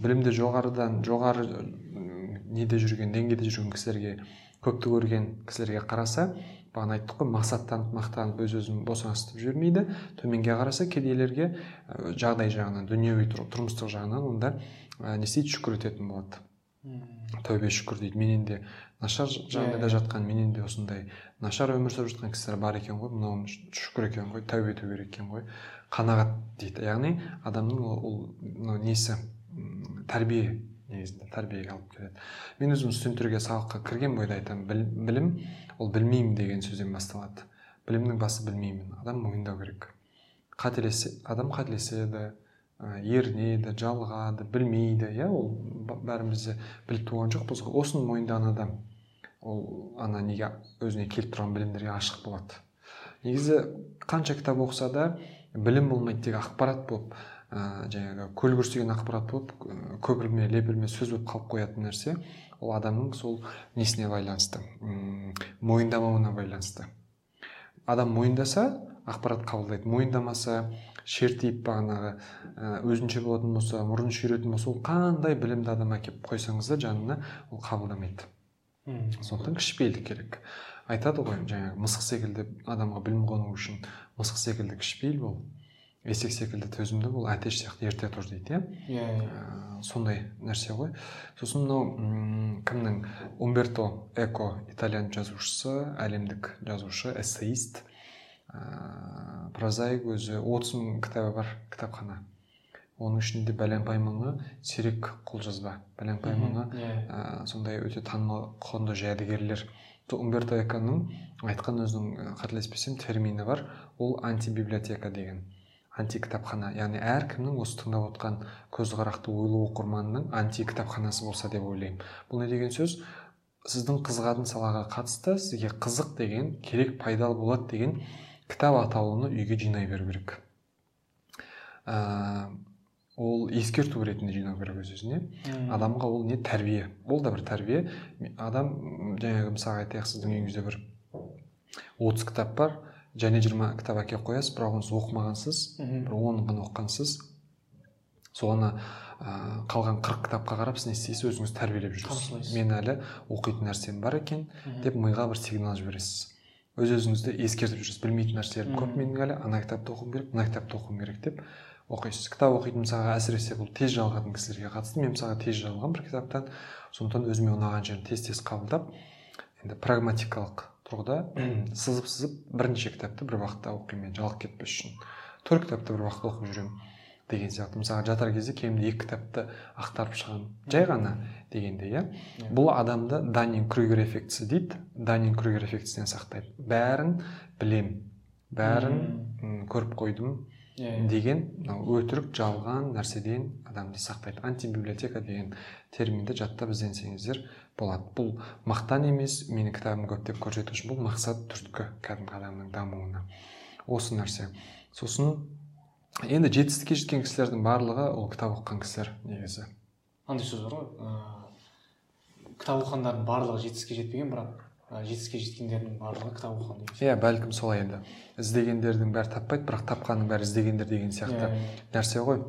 Білімді жоғарыдан жоғары неде жүрген деңгейде жүрген кісілерге көпті көрген кісілерге қараса бағана айттық қой мақсаттанып мақтанып өз өзін босаңсытып жібермейді. Төменге қараса кедейлерге жағдай жағынан дүниеви тұрмыстық жағынан онда не істейді? Шүкір ететін болады. Тәубе шүкір дейді. Менен де нашар жағдайда иә. жатқан менен де осындай нашар өмір сүріп жатқан кісілер бар екен ғой. Мынауын шүкір екен ғой тәубе ету керек екен ғой. Қанағат дейді. Яғни адамның ол мынау несі? Тәрбие негізінде тәрбиеге алып келеді. Мен өзім студенттерге сабаққа кірген бойда айтамын білім ол білмеймін деген сөзден басталады. Білімнің басы білмеймін. Адам мойындау керек. Қателесе адам қателеседі ерінеді жалығады білмейді. Иә ол бәріміз де біліп туған жоқпыз ғой. Осыны мойындаған адам ол ана неге өзіне келіп тұрған білімдерге ашық болады. Негізі қанша кітап оқыса да білім болмайды тек ақпарат болып ә, жаңағы деген ақпарат болып көпірме лепірме сөз болып қалып қоятын нәрсе ол адамның сол несіне байланысты мойындамауына байланысты. Адам мойындаса ақпарат қабылдайды. Мойындамаса шертиіп бағанағы өзінше болатын болса мұрнын шүйретін болса ол қандай білімді адам әкеліп қойсаңыз да жанына ол қабылдамайды. Сондықтан кішіпейілдік керек. Айтады ғой жаңағы мысық секілді адамға білім қону үшін мысық секілді кішіпейіл бол. Есек секілді төзімді бол әтеш сияқты ерте тұр дейді иә. Иә, иә. Ә, сондай нәрсе ғой. Сосын мынау кімнің? Умберто эко итальян жазушысы әлемдік жазушы эссеист. Ә, прозаик өзі отыз мың кітабы бар кітапхана. Оның ішінде бәленбай мыңы сирек қолжазба. Бәленбай мыңы иә. ә, сондай өте танымал құнды жәдігерлер. Умберто эконың айтқан өзінің қателеспесем термині бар. Ол антибиблиотека деген. Анти кітапхана. Яғни әркімнің осы тыңдап отқан көзқарақты ойлы оқырманның анти кітапханасы болса деп ойлаймын. Бұл не деген сөз? Сіздің қызығатын салаға қатысты сізге қызық деген керек пайдалы болады деген кітап атаулыны үйге жинай беру керек. Ә, ол ескерту ретінде жинау керек өз өзіне. Адамға ол не? Тәрбие. Ол да бір тәрбие. Адам жаңағы мысалға айтайық сіздің үйіңізде бір отыз кітап бар. Және жиырма кітап әкеліп қоясыз бірақ оны сіз оқымағансыз бір онын ғана оқығансыз. Соны ә, қалған қырық кітапқа қарап сіз не істейсіз өзіңіз тәрбиелеп жүрсіз. Мен әлі оқитын нәрсем бар екен деп миға бір сигнал жібересіз. Өз өзіңізді ескертіп жүрсіз. Білмейтін нәрселерім көп менің әлі. Ана кітапты оқуым керек мына кітапты оқуым керек деп оқисыз. Кітап оқитын мысалға әсіресе бұл тез жалығатын кісілерге қатысты мен мысалға тез жалығамын бір кітаптан. Сондықтан өзіме ұнаған жерін тез тез қабылдап енді прагматикалық тұрғыда сызып сызып бірнеше кітапты бір уақытта оқимын жалығып кетпес үшін. Төрт кітапты бір уақытта оқып жүремін деген сияқты. Мысалға жатар кезде кемінде екі кітапты ақтарып шығамын. Жай ғана дегенде иә? Бұл адамды данин крюгер эффектісі дейді. Данин крюгер эффектісінен сақтайды. Бәрін білем бәрін көріп қойдым. иә иә. Э, э. деген мынау өтірік жалған нәрседен адамды сактайт антибиблиотека деген терминди жаттап изденсеңиздер болот бул мактан эмес менин китабым көп деп көрсету үшін бұл мақсат түрткі кәдімгі адамның дамуына. Осы нерсе сосын энди жетістікке жеткен кісілердің барлығы ол кітап оқыған кісілер негізі. Андай сөз бар ғой ыыы кітап оқығандардың барлығы жетістікке жетпеген бірақ жетістікке жеткендердің барлығы кітап оқыған деген иә бәлкім солай енді. Іздегендердің бәрі таппайды бірақ тапқанның бәрі іздегендер деген сияқты Иә, иә. нәрсе ғой.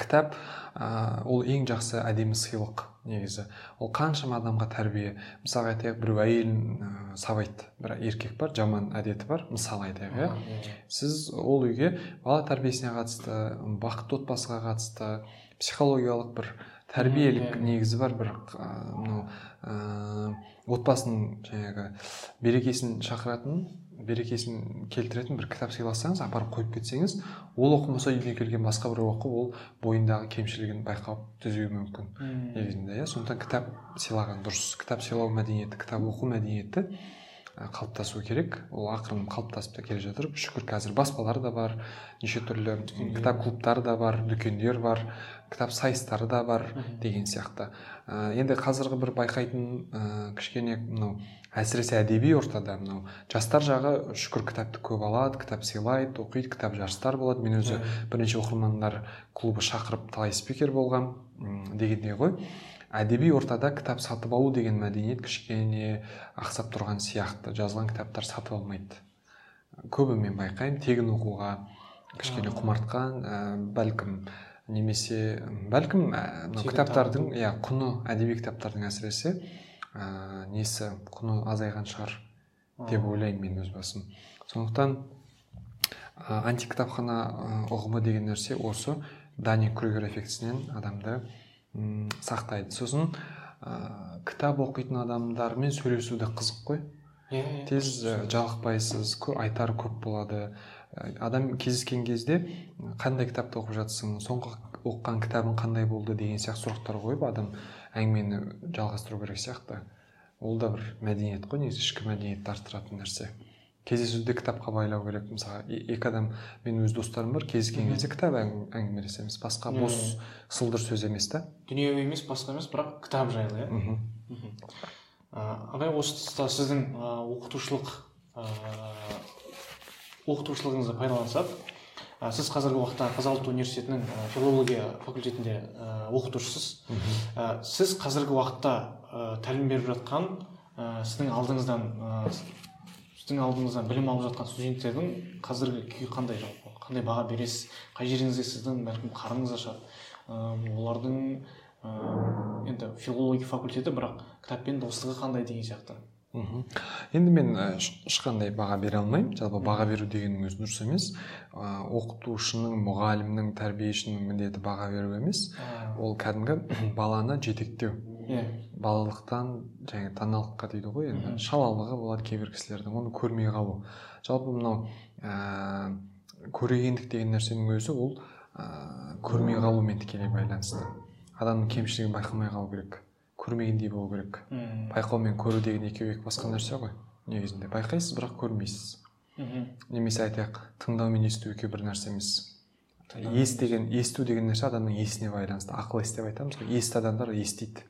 Кітап ә, ол ең жақсы әдемі сыйлық негізі. Ол қаншама адамға тәрбие. Мысалға айтайық біреу әйелін ә, сабайды. Бір еркек бар жаман әдеті бар мысалы айтайық иә. сіз ол үйге бала тәрбиесіне қатысты бақытты отбасыға қатысты психологиялық бір тәрбиелік негізі бар бір ә, мынау ә, отбасының жаңағы берекесін шақыратын берекесін келтіретін бір кітап сыйласаңыз апарып қойып кетсеңіз ол оқымаса үйіне келген басқа біреу оқып ол бойындағы кемшілігін байқап түзеуі мүмкін. Негізінде иә. Сондықтан кітап сыйлаған дұрыс. Кітап сыйлау мәдениеті кітап оқу мәдениеті қалыптасу керек. Ол ақырын қалыптасып та келе жатыр. Шүкір қазір баспалар да бар неше түрлі кітап клубтары да бар дүкендер бар кітап сайыстары да бар деген сияқты. Ә, енді қазіргі бір байқайтын ә, кішкене мынау әсіресе әдеби ортада мынау жастар жағы шүкір кітапты көп алады кітап сыйлайды оқиды кітап жарыстар болады. Мен өзі бірінші оқырмандар клубы шақырып талай спикер болғам дегендей ғой. Әдеби ортада кітап сатып алу деген мәдениет кішкене ақсап тұрған сияқты. Жазылған кітаптар сатып алмайды. Көбі мен байқаймын. Тегін оқуға кішкене құмартқан ә, бәлкім немесе бәлкім ә, мынау кітаптардың иә құны әдеби кітаптардың әсіресе ә, несі құны азайған шығар деп ойлаймын мен өз басым. Сондықтан ә, антикітапхана ұғымы деген нәрсе осы. Дани крюгер эффектісінен адамды сақтайды. Сосын ә, кітап оқитын адамдармен сөйлесу де қызық қой. Иә. тез ә, жалықпайсыз айтары көп болады. Ә, адам кездескен кезде қандай кітапты оқып жатсың соңғы оқыған кітабың қандай болды? деген сияқты сұрақтар қойып адам әңгімені жалғастыру керек сияқты. Ол да бір мәдениет қой негізі ішкі мәдениетті арттыратын нәрсе. Кездесуді кітапқа байлау керек. Мысалы екі адам менің өз достарым бар кездескен кезде кітап әң- әңгімелесеміз. Басқа бос сылдыр сөз емес та. Дүние емес басқа емес бірақ кітап жайлы иә? Ағай осы тұста сіздің оқытушылық оқытушылығыңызды пайдалансақ сіз қазіргі уақытта қазақ ұлттық университетінің филология факультетінде оқытушысыз. Сіз қазіргі уақытта тәлім беріп жатқан сіздің алдыңыздан сіздің алдыңыздан білім алып жатқан студенттердің қазіргі күйі қандай жалпы? Қандай баға бересіз? Қай жеріңізде сіздің бәлкім қарныңыз ашады? А, олардың енді филология факультеті бірақ кітаппен достығы қандай деген сияқты. Мхм. Енді мен еш- ешқандай баға бере алмаймын? Жалпы баға беру дегеннің өзі дұрыс емес. Ә, оқытушының мұғалімнің тәрбиешінің міндеті баға беру емес. Ол кәдімгі баланы жетектеу. Иә. балалықтан және даналыққа дейді ғой енді. Шалалығы болады кейбір кісілердің оны көрмей қалу. Жалпы мынау ә, көрегендік деген нәрсенің өзі ол ә, көрмей қалумен тікелей байланысты. Адамның кемшілігін байқамай қалу керек көрмегендей болу керек. Мгм. байқау мен көру деген екеуі екі басқа нәрсе ғой негізінде. Байқайсыз бірақ көрмейсіз. Мхм. немесе айтайық тыңдау мен есту екеуі бір нәрсе емес. Ес деген есту деген нәрсе адамның есіне байланысты. Ақыл ес деп айтамыз ғой. Есті адамдар естиді.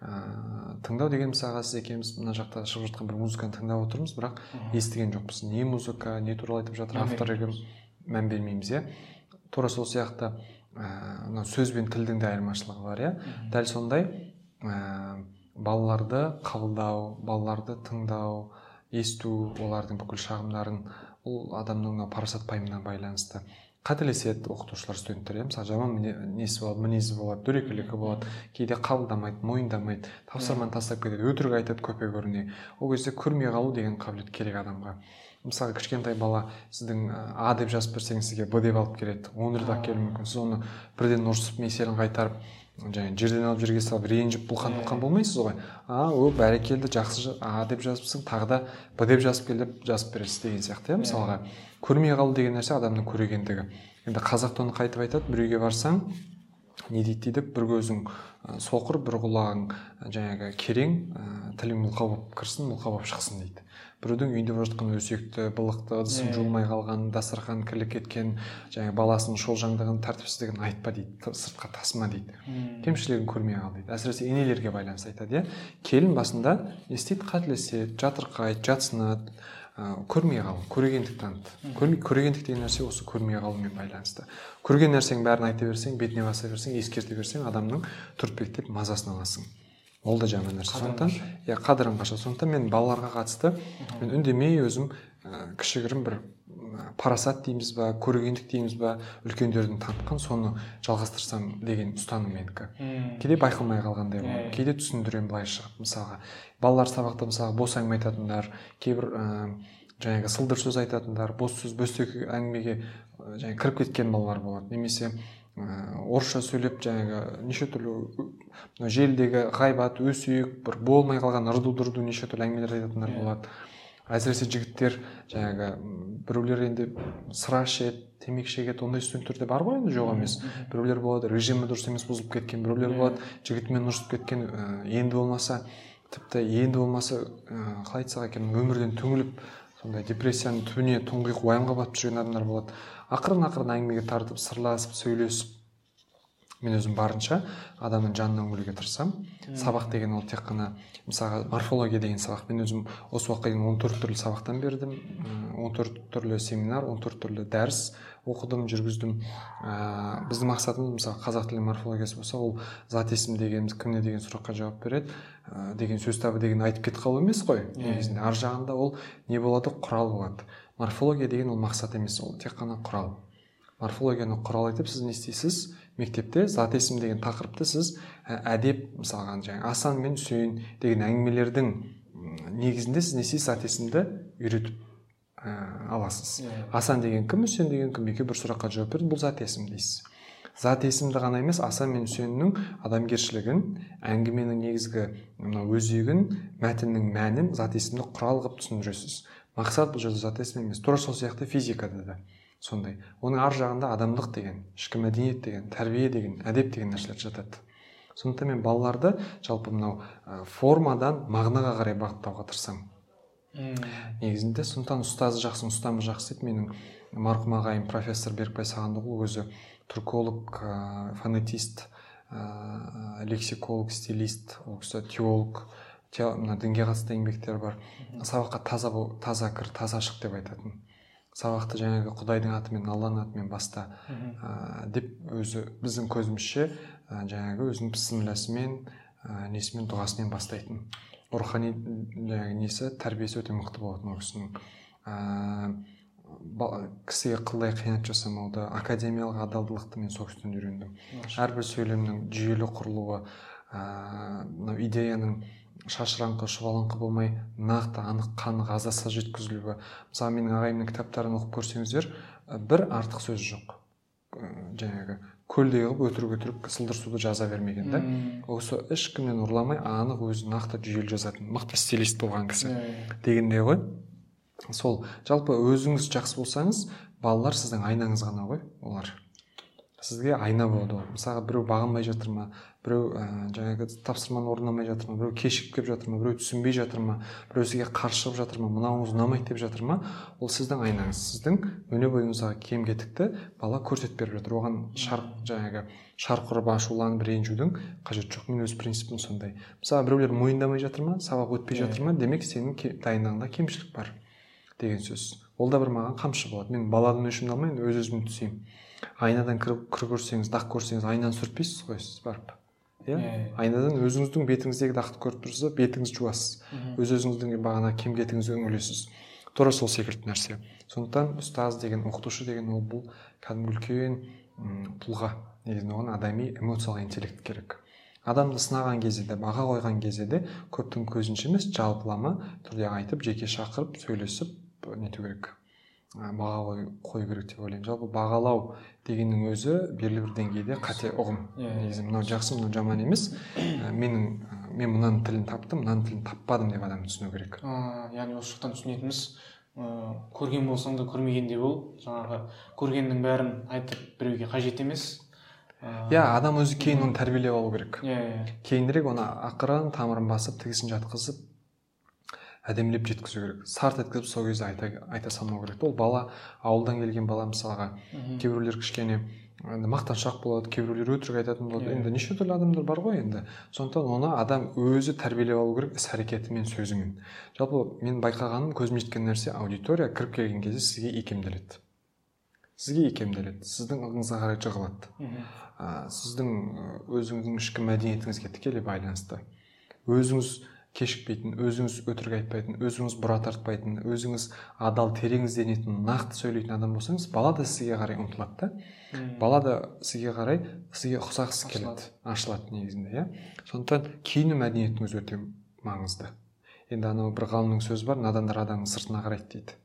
Ыыы тыңдау деген мысалға сіз екеуміз мына жақта шығып жатқан бір музыканы тыңдап отырмыз бірақ естіген жоқпыз. Не музыка не туралы айтып жатыр автор мән бермейміз иә. Тура сол сияқты ыыы мынау сөз бен тілдің де айырмашылығы бар иә. Дәл сондай ә, балаларды қабылдау балаларды тыңдау есту олардың бүкіл шағымдарын ол адамның мына парасат пайымына байланысты. Қателеседі оқытушылар студенттер иә мысалы жаман несі болады мінезі болады дөрекілігі болады кейде қабылдамайды мойындамайды тапсырманы тастап кетеді өтірік айтады көпе көріне. Ол кезде көрмей қалу деген қабілет керек адамға. Мысалы кішкентай бала сіздің а деп жазып берсеңіз сізге б деп алып келеді он рет алып келуі мүмкін. Сіз оны бірден ұрысып меселін қайтарып жаңағы жерден алып жерге салып ренжіп бұлқан бұлқан болмайсыз ғой? А о бәрекелді жақсы жа- а деп жазыпсың тағы да б деп жазып кел деп жазып бересіз деген сияқты иә мысалға. Көрмей қалу деген нәрсе адамның көрегендігі. Енді қазақта оны қайтып айтады бір үйге барсаң не дейді дейді бір көзің соқыр бір құлағың жаңағы керең тілің мылқау болып кірсін мылқау болып шықсын дейді. Біреудің үйінде болып жатқан өсекті былықты ыдысын жуылмай қалған дастархан кірлі кеткен жаңағы баласының шолжаңдығын тәртіпсіздігін айтпа дейді сыртқа тасыма дейді. Кемшілігін көрмей қал дейді. Әсіресе енелерге байланысты айтады иә. Келін басында не істейді? Қателеседі жатырқайды жатсынады көрмей қалу көрегендік таныт көрегендік деген нәрсе осы көрмей қалумен байланысты. Көрген нәрсенің бәрін айта берсең бетіне баса берсең ескерте берсең адамның түртпектеп мазасын аласың. Ол да жаман нәрсе сондықтан иә қадірін қашады сондықтан мен балаларға қатысты мен үндемей өзім ә, кішігірім бір парасат дейміз ба көрегендік дейміз ба үлкендердің танытқан соны жалғастырсам деген ұстаным менікі. Кейде байқалмай қалғандай болады. Кейде түсіндіремін былай шығып мысалға. Балалар сабақта мысалға бос әңгіме айтатындар кейбір ә, жаңағы сылдыр сөз айтатындар бос сөз бөстек әңгімеге жаңағы кіріп кеткен балалар болады. Немесе Э, орусча сүйлөп жанагы неше түрлүү мына желідегі ғайбат өсек бір болмай калган ырду дырду неше түрлүү әңгімелерді айтатындар э. болот. Әсіресе жігіттер жаңағы біреулер енді сыра ішеді темекі шегеді ондай студенттер студенттерде бар ғой енді жоқ емес біреулер болады режимі дұрыс емес бұзылып кеткен біреулер э. болады жігітімен ұрысып кеткен ііі енді болмаса тіпті енді болмаса ыыы қалай айтсақ екен мын өмірден түңіліп сондай депрессияның түбіне тұңғиық уайымға батып жүрген адамдар болады акырын акырын әңгімеге тартып сырласып сөйлесіп мен өзім барынша адамдын жанына үңілуге тырысамын сабак деген ол тек қана мысалғы морфология деген сабак. Мен өзүм осы убакка дейін он төрт түрлі сабактан бердим. Он төрт түрлү семинар он төрт түрлү дәріс окудум жүргүздүм. Э, Биздин максатыбыз мисалы казак тилинин морфологиясы болсо ол зат эсим дегенибиз кимне деген сұраққа жооп берет э, деген сөз табы деген айтып кетип калуу эмес кой негизинде ар жагында ол не болот курал болот морфология деген ол мақсат емес ол тек қана құрал. Морфологияны құрал етіп сіз не істейсіз? Мектепте зат есім деген тақырыпты сіз әдеп мысалға жаңағы асан мен үсейін деген әңгімелердің негізінде сіз не істейсіз? Зат есімді үйретіп ә, аласыз. Yeah. Иә. асан деген кім үсен деген кім? Екеуі бір сұраққа жауап берді бұл зат есім дейсіз. Зат есімді ғана емес асан мен үсеннің адамгершілігін әңгіменің негізгі мынау өзегін мәтіннің мәнін зат есімді құрал қылып түсіндіресіз. Мақсат бұл жерде зат есім емес. Тура сол сияқты физикада да сондай. Оның ар жағында адамдық деген ішкі мәдениет деген тәрбие деген әдеп деген нәрселер жатады. Сондықтан мен балаларды жалпы мынау формадан мағынаға қарай бағыттауға тырысамын. Негізінде сондықтан ұстазы жақсы ұстамы жақсы еді. Менің марқұм ағайым профессор берікбай сағындықұлы өзі түрколог фонетист лексиколог стилист ол кісі теолог. Мына дінге қатысты еңбектері бар. Сабаққа таза таза кір таза шық деп айтатын. Сабақты жаңағы құдайдың атымен алланың атымен баста ә, деп өзі біздің көзімізше ә, жаңағы өзінің бісмілласымен ә, несімен дұғасымен бастайтын. Рухани жаңағы несі тәрбиесі өте мықты болатын ол кісінің. Ә, кісіге қылдай қиянат жасамауды академиялық адалдылықты мен сол кісіден үйрендім. Әрбір сөйлемнің жүйелі құрылуы мынау ә, идеяның шашыраңқы шұбалаңқы болмай нақты анық қанық азаса жеткізілуі. Мысалы менің ағайымның кітаптарын оқып көрсеңіздер бір артық сөз жоқ. Жаңағы көлдей қылып өтірік өтірік сылдыр суды жаза бермеген да. Осы ешкімнен ұрламай анық өзі нақты жүйелі жазатын мықты стилист болған кісі дегендей ғой. Сол жалпы өзіңіз жақсы болсаңыз балалар сіздің айнаңыз ғана ғой олар. Сізге айна болады ол мысалға біреу бағынбай жатыр ма біреу ә, жаңағы тапсырманы орындамай жатыр ма біреу кешігіп келіп жатыр ма біреу түсінбей жатыр ма біреу сізге қарсы шығып жатыр ма мынауыңыз ұнамайды деп жатыр ма? Ол сіздің айнаңыз. Сіздің өне бойыңыздағы кем кетікті бала көрсетіп беріп жатыр. Оған шарқ жаңағы шарқ ұрып ашуланып ренжудің қажеті жоқ. Мен өз принципім сондай. Мысалы біреулер мойындамай жатыр ма сабақ өтпей жатыр ма демек сенің дайындығыңда кемшілік бар деген сөз. Ол да бір маған қамшы болады. Мен баладан өшімді алмайын өз өзімді түзеймін. Айнадан кір, кір көрсеңіз дақ көрсеңіз айнаны сүртпейсіз ғой сіз барып. Иә? Айнадан өзіңіздің бетіңіздегі дақты көріп тұрсыз да бетіңізді жуасыз. Өз өзіңіздің бағана кем кетігіңізге үңілесіз. Тура сол секілді нәрсе. Сондықтан ұстаз деген оқытушы деген ол бұл кәдімгі үлкен тұлға. Негізінде оған адами эмоциялық интеллект керек. Адамды сынаған кезде де баға қойған кезде де көптің көзінше емес жалпылама түрде айтып жеке шақырып сөйлесіп нету керек. Баға қою керек деп ойлаймын. жалпы бағалау дегеннің өзі белгілі бір деңгейде қате ұғым. Негізі мынау жақсы мынау жаман емес. Менің мен мынаның тілін таптым мынаның тілін таппадым деп адам түсіну керек. Яғни осы жақтан түсінетініміз ыыы көрген болсаң да көрмеген де бол. Жаңағы көргеннің бәрін айтып біреуге қажет емес. Иә адам өзі кейін оны тәрбиелеп алу керек. Иә иә кейінірек оны ақырын тамырын басып тігісін жатқызып әдемілеп жеткізу керек. Сарт еткізіп сол кезде айта, айта салмау керек ол бала ауылдан келген бала мысалға. Кейбіреулер кішкене енді мақтаншақ болады кейбіреулер өтірік айтатын болады. Иә. енді неше түрлі адамдар бар ғой енді. Сондықтан оны адам өзі тәрбиелеп алу керек іс әрекетімен сөзімен. Жалпы мен байқағаным көзім жеткен нәрсе аудитория кіріп келген кезде сізге икемделеді. Сізге икемделеді. Сіздің ығыңызға қарай жығылады. Ә, сіздің өзіңіздің ішкі мәдениетіңізге тікелей байланысты. Өзіңіз кешікпейтін өзіңіз өтірік айтпайтын өзіңіз бұра тартпайтын өзіңіз адал терең ізденетін нақты сөйлейтін адам болсаңыз бала да сізге қарай ұмтылады да. Бала да сізге қарай сізге ұқсағысы келеді ашылады негізінде иә. Сондықтан киіну мәдениетіңіз өте маңызды. Енді анау бір ғалымның сөзі бар надандар адамның сыртына қарайды дейді.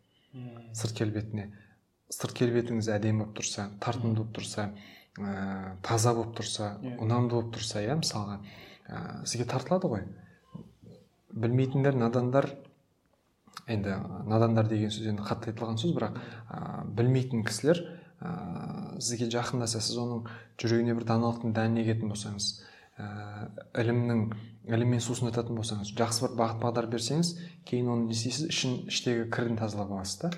Сырт келбетіне. Сырт келбетіңіз әдемі болып тұрса тартымды болып тұрса ә, таза болып тұрса Иә. ұнамды болып тұрса иә мысалға. Ә, сізге тартылады ғой. Білмейтіндер надандар енді надандар деген сөз енді қатты айтылған сөз бірақ ә, білмейтін кісілер ә, сізге жақындаса сіз оның жүрегіне бір даналықтың дәнін егетін болсаңыз ә, ілімнің іліммен сусындататын болсаңыз жақсы бір бағыт бағдар берсеңіз кейін оны не істейсіз? Ішін іштегі кірін тазалап аласыз да.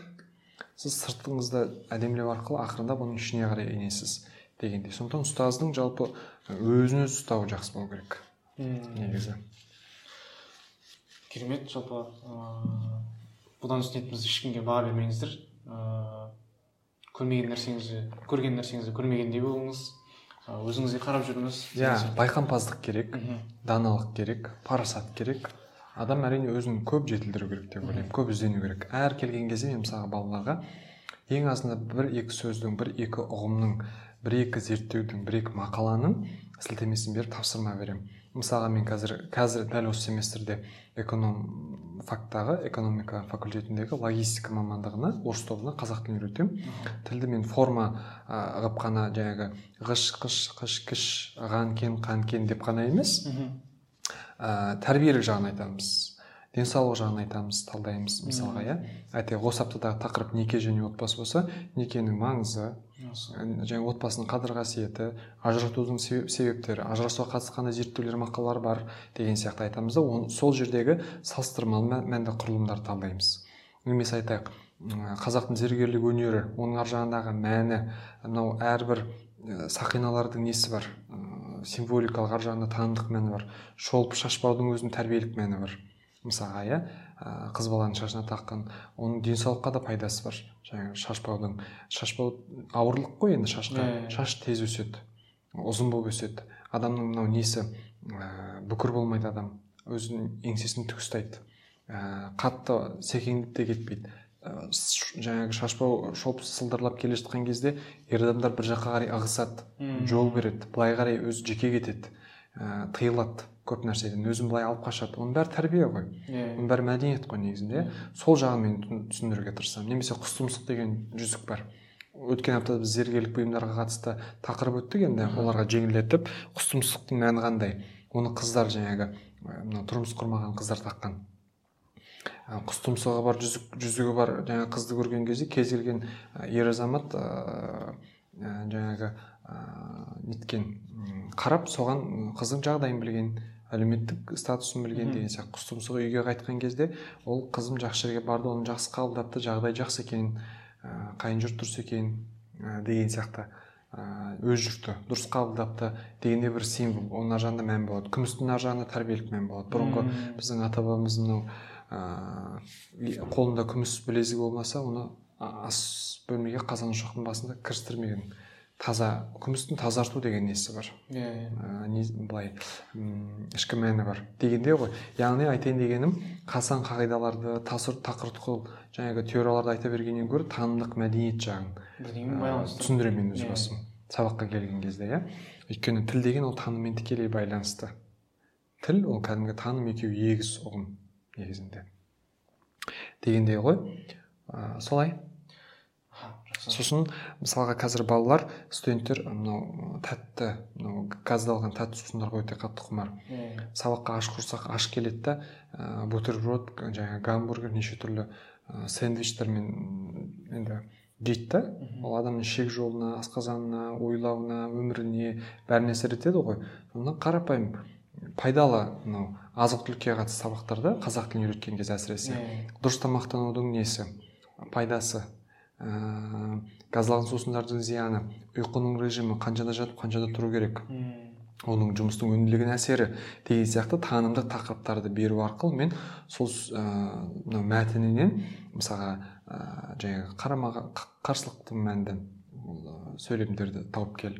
Сіз сыртыңызды әдемілеу арқылы ақырындап оның ішіне қарай енесіз дегендей. Сондықтан ұстаздың жалпы өзін өзі ұстауы жақсы болу керек. Негізі. Керемет жалпы ыыы бұдан үстінетіміз ешкімге баға бермеңіздер. Ыыы көрмеген нәрсеңізді көрген нәрсеңізді көрмегендей болыңыз. Өзіңізге қарап жүріңіз. Иә байқампаздық керек Мгм. даналық керек парасат керек. Адам әрине өзін көп жетілдіру керек деп ойлаймын көп іздену керек. Әр келген кезде мен мысалға балаларға ең азында бір екі сөздің бір екі ұғымның бір екі зерттеудің бір екі мақаланың сілтемесін беріп тапсырма беремін. Мысалға мен қазір қазір дәл осы семестрде эконом фактағы экономика факультетіндегі логистика мамандығына орыс тобына қазақ тілін үйретемін. Тілді мен форма ғып қана жаңағы ғыш қыш қыш кіш ған кен қан кен деп қана емес. Ә, тәрбиелік жағын айтамыз. Денсаулық жағын айтамыз талдаймыз мысалға иә? Әйтеуір осы аптадағы тақырып неке және отбасы болса некенің маңызы және отбасының қадір қасиеті ажыратудың себеп- себептері ажырасуға қатысты қандай зерттеулер мақалалар бар деген сияқты айтамыз да сол жердегі салыстырмалы мә- мәнді құрылымдарды талдаймыз. Немесе айтайық қазақтың зергерлік өнері оның ар жағындағы мәні мынау әрбір сақиналардың несі бар? Символикалық ар жағында танымдық мәні бар. Шолып шашпаудың өзінің тәрбиелік мәні бар. Мысалға иә қыз баланың шашына таққан оның денсаулыққа да пайдасы бар. Жаңағы шашпаудың шашпау ауырлық қой енді шашқа. Шаш тез өседі ұзын болып өседі. Адамның мынау несі ә, бүкір болмайды адам. Өзінің еңсесін тік ұстайды ә, қатты секеңдеп те кетпейді. Ә, жаңағы шашбау шолып сылдырлап келе жатқан кезде ер адамдар бір жаққа қарай ығысады жол береді. Былай қарай өзі жеке кетеді ә, тыйылады. Көп нәрседен өзін былай алып қашады. Оның бәрі тәрбие ғой. Иә. Оның бәрі мәдениет қой негізінде. Сол жағын мен түсін- түсіндіруге тырысамын. Немесе құс тұмсық деген жүзік бар. Өткен аптада біз зергерлік бұйымдарға қатысты тақырып өттік енді. Оларға жеңілдетіп құс тұмсықтың мәні қандай? Оны қыздар жаңағы мына тұрмыс құрмаған қыздар таққан. Құс тұмсығы бар жүзік жүзігі бар жаңағы қызды көрген кезде кез келген ер азамат жаңағы ә, неткен. Қарап соған қыздың жағдайын білген әлеуметтік статусын білген деген сияқты құс тұмсығы үйге қайтқан кезде ол қызым жақсы жерге барды оны жақсы қабылдапты жағдай жақсы екен ә, қайын жұрт дұрыс екен ә, деген сияқты. Ә, өз жұрты дұрыс қабылдапты дегенде бір символ оның ар жағында мән болады. күмістің ар жағында тәрбиелік мән болады. Бұрынғы біздің ата бабамыз мынау ыыы қолында күміс білезігі болмаса оны ас бөлмеге қазан ошақтың басында кірістірмеген. Таза күмістің тазарту деген несі бар? Иә иә. Былай ішкі мәні бар. Дегенде ғой яғни айтайын дегенім қасан қағидаларды тасыр тақыртқыл жаңағы теорияларды айта бергеннен гөрі танымдық мәдениет жағын түсіндіремін мен өз Иә. басым. Сабаққа келген кезде иә. Өйткені тіл деген ол таныммен тікелей байланысты. Тіл ол кәдімгі таным екеуі егіз ұғым негізінде. Дегендей ғой. Ә, солай. Сосын мысалға қазір балалар студенттер мынау тәтті мынау газдалған тәтті сусындарға өте қатты құмар. Сабаққа аш құрсақ аш келеді да ә, бутерброд жаңағы гамбургер неше түрлі ә, сэндвичтер мен енді жейді да ол адамның ішек жолына асқазанына ойлауына өміріне бәріне әсер етеді ғой. Сондықтан қарапайым пайдалы мынау азық түлікке қатысты сабақтарда қазақ тілін үйреткен кезде әсіресе. Дұрыс тамақтанудың несі пайдасы. Ә, газдалған сусындардың зияны ұйқының режимі қаншада жатып қаншада тұру керек? Оның жұмыстың өнімділігіне әсері деген сияқты танымдық тақырыптарды беру арқылы мен сол ә, мынау мәтінінен мысалға ә, жаңағы қарама қарсылықты мәнді ә, сөйлемдерді тауып кел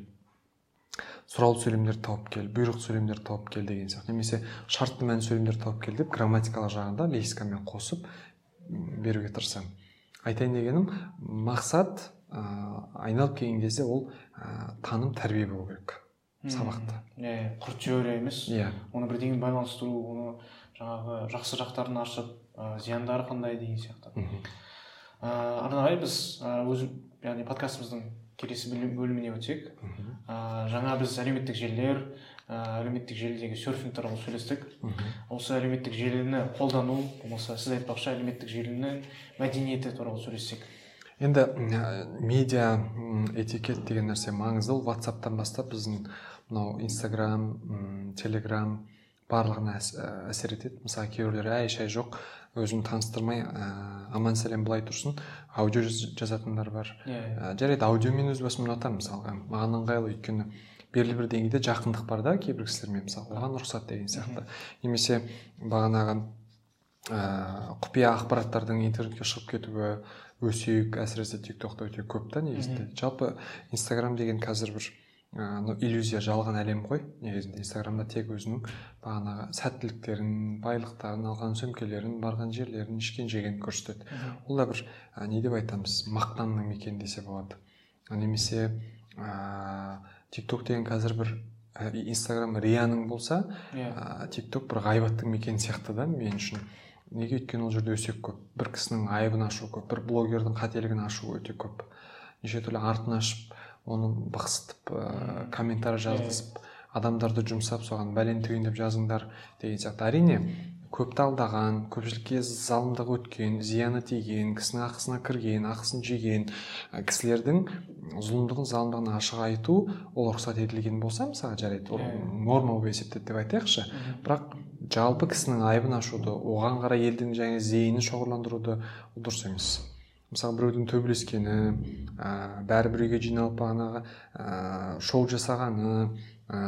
сұраулы сөйлемдерді тауып кел бұйрық сөйлемдерді тауып кел деген сияқты немесе шартты мән сөйлемдерді тауып кел деп грамматикалық жағында лексикамен қосып беруге тырысамын. Айтайын дегенім мақсат ә, айналып келген кезде ол ә, таным тәрбие болу керек сабақта иә құрт теория емес. Иә. Оны бірдеңемен байланыстыру оны жаңағы жақсы жақтарын ашып ә, зияндары қандай деген сияқты. Мхм. ә, арнағай біз өз яғни подкастымыздың келесі бөлім- бөліміне өтсек. Ә, жаңа біз әлеуметтік желілер әлеуметтік желідегі серфинг туралы сөйлестік. Осы әлеуметтік желіні қолдану болмаса сіз айтпақшы әлеуметтік желінің мәдениеті туралы сөйлессек енді ә, медиа этикет деген нәрсе маңызды. Ол ватсаптан бастап біздің мынау инстаграм телеграм барлығына әс- ә, әсер етеді. Мысалы кейбіреулер әй шай жоқ өзін таныстырмай ә, аман сәлем былай тұрсын аудио жаз- жазатындар бар. Иә. Ә, жарайды аудио мен өз басым ұнатамын мысалға. Маған ыңғайлы өйткені белгілі бір деңгейде жақындық бар да кейбір кісілермен мысалы оған рұқсат деген сияқты. Немесе бағанағы ә, құпия ақпараттардың интернетке шығып кетуі өсек әсіресе тик токта өте көп та негізінде. Жалпы инстаграм деген қазір бір ә, ну, иллюзия жалған әлем ғой негізінде. Инстаграмда тек өзінің бағанағы сәттіліктерін байлықтарын алған сөмкелерін барған жерлерін ішкен жегенін көрсетеді. Ол да бір ә, не деп айтамыз мақтанның мекені десе болады. Немесе ә, тик ток деген қазір бір ә, инстаграм рияның болса иә. ә, тик ток бір ғайбаттың мекені сияқты да мен үшін. Неге өйткені ол жерде өсек көп. Бір кісінің айыбын ашу көп бір блогердің қателігін ашу өте көп. Неше түрлі артын ашып оны бықсытып ә, комментарий жазғызып адамдарды жұмсап соған бәлен түйін деп жазыңдар деген сияқты. Әрине көпті алдаған көпшілікке залымдық өткен зияны тиген кісінің ақысына кірген ақысын жеген кісілердің зұлымдығын залымдығын ашық айту ол рұқсат етілген болса мысалы жарайды ол Иә. норма болып есептеді деп айтайықшы. Бірақ жалпы кісінің айыбын ашуды оған қарай елдің жаңа зейінін шоғырландыруды ол дұрыс емес. Мысалы біреудің төбелескені ә, бәрі бір үйге жиналып бағанағы ә, шоу жасағаны ә,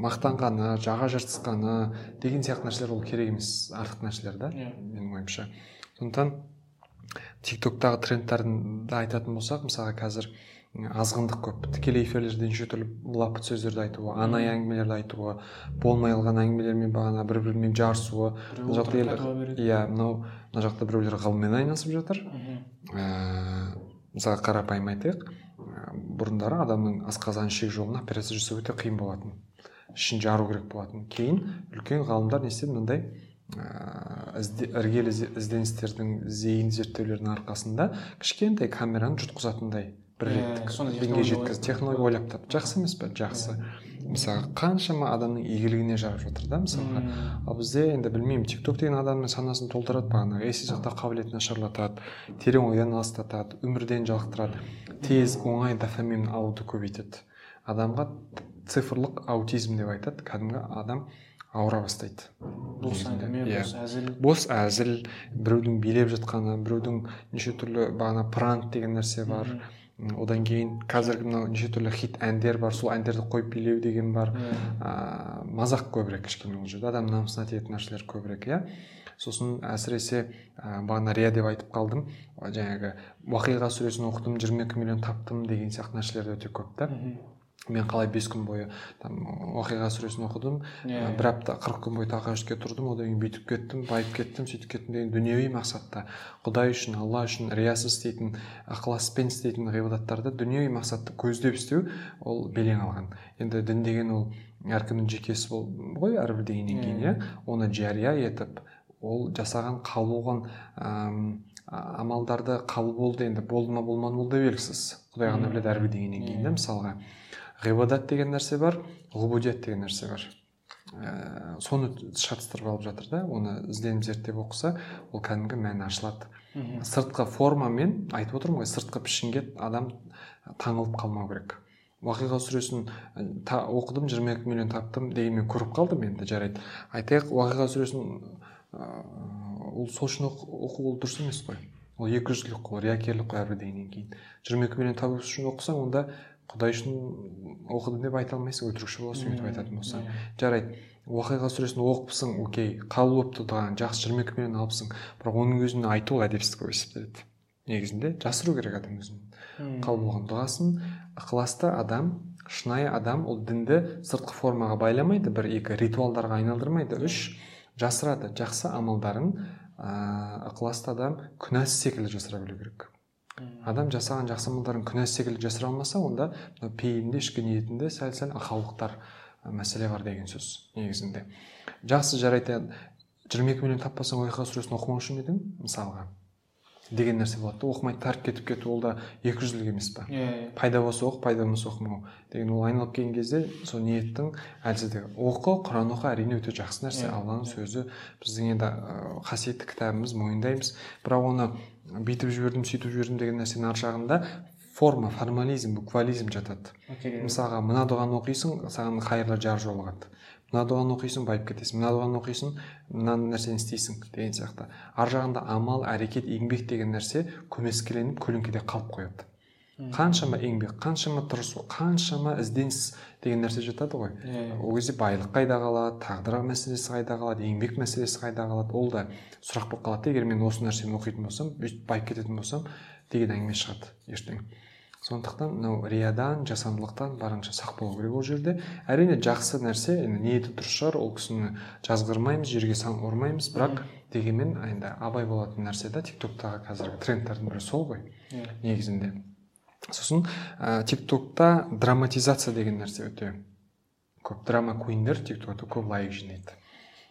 мақтанғаны жаға жыртысқаны деген сияқты нәрселер ол керек емес артық нәрселер да Иә. менің ойымша. Сондықтан тик токтағы трендтерді айтатын болсақ мысалға қазір азғындық көп. Тікелей эфирлерде неше түрлі лапыт сөздерді айтуы анай әңгімелерді айтуы болмай қалған әңгімелермен бағана бір бірімен жарысуы мына жақта иә мынау мына жақта біреулер ғылыммен айналысып жатыр. Мгм. ә, мысалы қарапайым айтайық. Бұрындары адамның асқазан ішек жолына операция жасау өте қиын болатын ішін жару керек болатын. Кейін үлкен ғалымдар не істеді? Мынандай ә, ізде- іргелі ізде- ізденістердің зейін зерттеулердің арқасында кішкентай камераны жұтқызатындай бір Иә, реттік соны деңгей технология ойлап тапты. Жақсы емес пе? Жақсы. Мысалы қаншама адамның игілігіне жарап жатыр да мысалға. Ал бізде енді білмеймін тик ток деген адамның санасын толтырады бағанағы есте сақтау қабілетін нашарлатады терең ойдан алыстатады өмірден жалықтырады. Тез оңай дофамин алуды көбейтеді. Адамға цифрлық аутизм деп айтады кәдімгі адам ауыра бастайды. Бос әңгіме Иә. бос әзіл. Бос әзіл біреудің билеп жатқаны біреудің неше түрлі бағана пранк деген нәрсе бар. Одан кейін қазіргі мынау неше түрлі хит әндер бар сол әндерді қойып билеу деген бар. Ә, мазақ көбірек кішкене ол жерде адам намысына тиетін нәрселер көбірек иә. Сосын әсіресе ә, бағана рия деп айтып қалдым. Жаңағы уақиға сүресін оқыдым 22 миллион таптым деген сияқты нәрселер өте көп та. мен калай беш күн бою там окуя сүрөсүн окудум. Э. Э, бир апта кырк күн бою тақажудке турдум. Одон кийин бүйтіп кеттим байып кеттим сөйтіп кеттим. Деген дүниеи максатта. Кудай үчүн алла үчүн риясыз істейтін ықыласпен істейтін ғибадаттарды дүние максатты көздөп иштөө ол белең алган. Енді дин деген ол кимдин жекеси ғой ар бир дегенден э. кийин иә? Оны жария этип ол жасаган қабыл болған амалдарды кабыл болду енді болду ма болмады ма ол да кудай гана билет ар бир дегенден кийин да мисалга ғибадат деген нәрсе бар ғубудият деген нәрсе бар. Ә, соны шатыстырып алып жатыр да оны ізденіп зерттеп оқыса ол кәдімгі мәні ашылады. Сыртқы формамен айтып отырмын ғой сыртқы пішінге адам таңылып қалмау керек. Уақиға сүресін ә, та, оқыдым 22 миллион таптым дегенмен көріп қалдым енді жарайды. Айтайық уақиға сүресін ә, ол сол үшін оқу ол дұрыс емес қой. Ол екі жүзділік қой риякерлік қой әрбір дегеннен кейін. 22 миллион табу үшін оқысаң онда құдай үшін оқыдым деп айта алмайсың өтірікші боласың өйтіп айтатын болсаң. жарайды уақиға сүресін оқыпсың окей қабыл болып тұрған жақсы 22 миллион алыпсың бірақ оның өзін айту ол әдепсіздік болып есептеледі негізінде жасыру керек адам өзін қабыл болған дұғасын ықыласты адам шынайы адам ол дінді сыртқы формаға байламайды бір екі ритуалдарға айналдырмайды. Үш жасырады. Жақсы амалдарын ыыы ықыласты адам күнәсіз секілді жасыра білу керек. Адам жасаған жақсы амалдарын күнәсіз секілді жасыра алмаса онда мына пейілінде ішкі ниетінде сәл сәл ақаулықтар мәселе бар деген сөз негізінде. Жақсы жарайды жиырма екі миллион таппасаң уақиға сүресін оқымаушы ма едің мысалға. Деген нәрсе болады да оқымай тәрк кетіп кету ол да екі жүзділік емес па? Иә пайда болса оқ пайда болмаса оқымау деген ол айналып келген кезде сол ниеттің әлсіздігі. Оқы құран оқы әрине өте жақсы нәрсе. Иә, алланың иә. сөзі біздің енді ә, қасиетті кітабымыз мойындаймыз. Бірақ оны бүйтип жибердим сүйтүп жибердим деген нерсенин ар жагында форма формализм буквализм жатат. Мисалга мына дубаны окуйсуң саған кайра жар жолугат мына дубаны окуйсуң байып кетесиң. Мына дубаны окуйсуң мына нерсени істейсің деген сыяктуу ар жагында амал аракет еңбек деген нерсе көмескіленіп көлеңкеде калып коет. Канчама еңбек канчама тырышуу канчама ізденіс деген нәрсе жатады ғой. Иә ол кезде байлық қайда қалады тағдыр мәселесі қайда қалады еңбек мәселесі қайда қалады ол да сұрақ болып қалады да егер мен осы нәрсені оқитын болсам бүйтіп байып кететін болсам деген әңгіме шығады ертең сондықтан мынау риядан жасандылықтан барынша сақ болу керек ол жерде. Әрине жақсы нәрсе енді ниеті дұрыс шығар ол кісіні жазғырмаймыз жерге сан ұрмаймыз бірақ дегенмен енді абай болатын нәрсе да тик токтағы қазіргі трендтердің бірі сол ғой. Иә негізінде. Сосын ә, тик токта драматизация деген нәрсе өте көп. Драма куиндер тик токта көп лайк жинайды.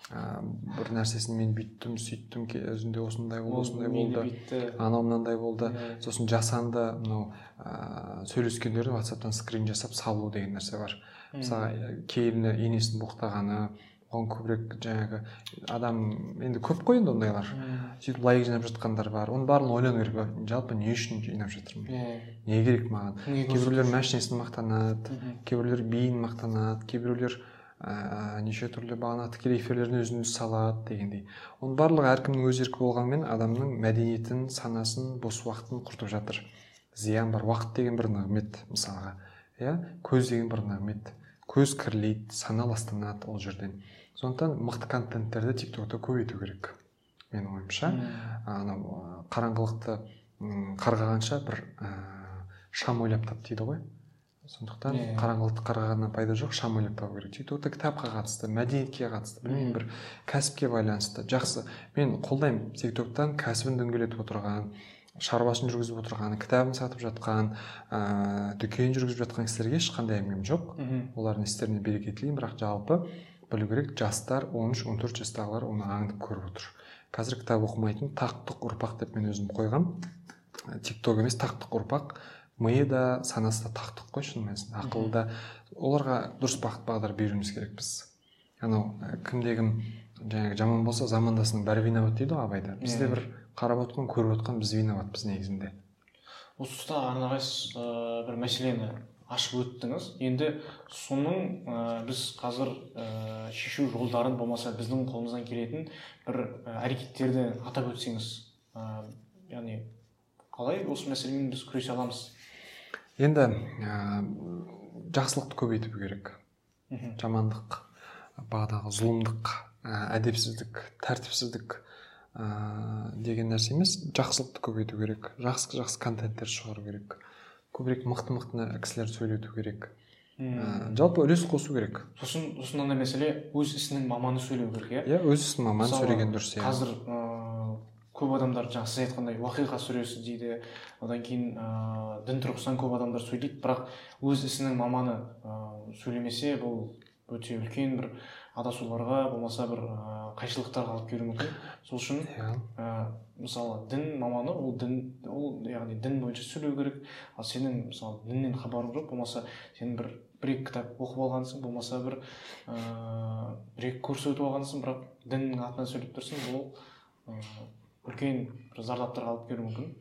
Ә, бір нәрсесін мен бүйттім сөйттім ке- өзінде осындай болды осындай болды анау мынандай болды. Иә. сосын жасанды мынау ә, сөйлескендерді ватсаптан скрин жасап салу деген нәрсе бар. Мысалы келіні енесін боқтағаны оған көбірек жаңағы адам енді көп қой енді ондайлар. Сөйтіп лайк жинап жатқандар бар. Оның барлығын ойлану керек жалпы не үшін жинап жатырмын? Иә. Не керек маған? Кейбіреулер машинесін мақтанады кейбіреулер биін мақтанады кейбіреулер ә, неше түрлі бағана тікелей эфирлерін өзін өзі салады дегендей. Оның барлығы әркімнің өз еркі болғанымен адамның мәдениетін санасын бос уақытын құртып жатыр. Зиян бар. Уақыт деген бір нығмет мысалға. Иә? Көз деген бір нығмет. Көз кірлейді сана ластанады ол жерден. Сондықтан мықты контенттерді тик токта көбейту керек менің ойымша. Анау қараңғылықты қарғағанша бір ә, шам ойлап тап дейді ғой. Сондықтан Иә. қараңғылықты қарғағаннан пайда жоқ шам ойлап табу керек. Тик токта кітапқа қатысты мәдениетке қатысты білмеймін бір кәсіпке байланысты. Жақсы мен қолдаймын. Тик токтан кәсібін дөңгелетіп отырған шаруасын жүргізіп отырған кітабын сатып жатқан ә, дүкен жүргізіп жатқан кісілерге ешқандай әңгімем жоқ. Мхм. Олардың істеріне береке тілеймін бірақ жалпы білу керек жастар 13-14 жастағылар оны аңдып көріп отыр қазір кітап оқымайтын тақтық ұрпақ деп мен өзім қойғам. Тик ток емес тақтық ұрпақ. Миы да санасы да тақтық қой шын мәнісінде. Ақылы да оларға дұрыс бағыт бағдар беруіміз керек біз анау ә, кімде кім жаңағы жаман болса замандасының бәрі виноват дейді ғой абайда бізде бір қарап отқан көріп отқан біз виноватпыз негізінде. Осы тұста бір мәселені ашып өттіңіз. Енді соның ә, біз қазір ә, шешу жолдарын болмаса біздің қолымыздан келетін бір ә, әрекеттерді атап өтсеңіз ә, яғни қалай осы мәселемен біз күресе аламыз? Енді ә, жақсылықты көбейту керек. Жамандық бағанағы зұлымдық ә, әдепсіздік тәртіпсіздік ә, деген нәрсе емес. Жақсылықты көбейту керек. Жақсы жақсы контенттер шығару керек. Көбірек мықты мықты кісілер сөйлету керек. Ә, жалпы үлес қосу керек. Сосын сосын мынандай мәселе өз ісінің маманы сөйлеу керек иә? Иә өз ісін маман Мысалы, сөйлеген дұрыс иә. қазір ыыы көп адамдар жаңа сіз айтқандай уақиға сүресі дейді. Одан кейін ыыы дін тұрғысынан көп адамдар сөйлейді бірақ өз ісінің маманы ыыы сөйлемесе бұл өте үлкен бір адасуларға болмаса бір ыыы қайшылықтарға алып келуі мүмкін. Сол үшін ә, мысалы дін маманы ол дін ол яғни дін бойынша сөйлеу керек. Ал сенің мысалы діннен хабарың жоқ болмаса сенің бір бір екі кітап оқып алғансың болмаса бір ыыы бір екі курс өтіп алғансың бірақ діннің атынан сөйлеп тұрсың бұл ыыы үлкен бір зардаптарға алып келуі мүмкін.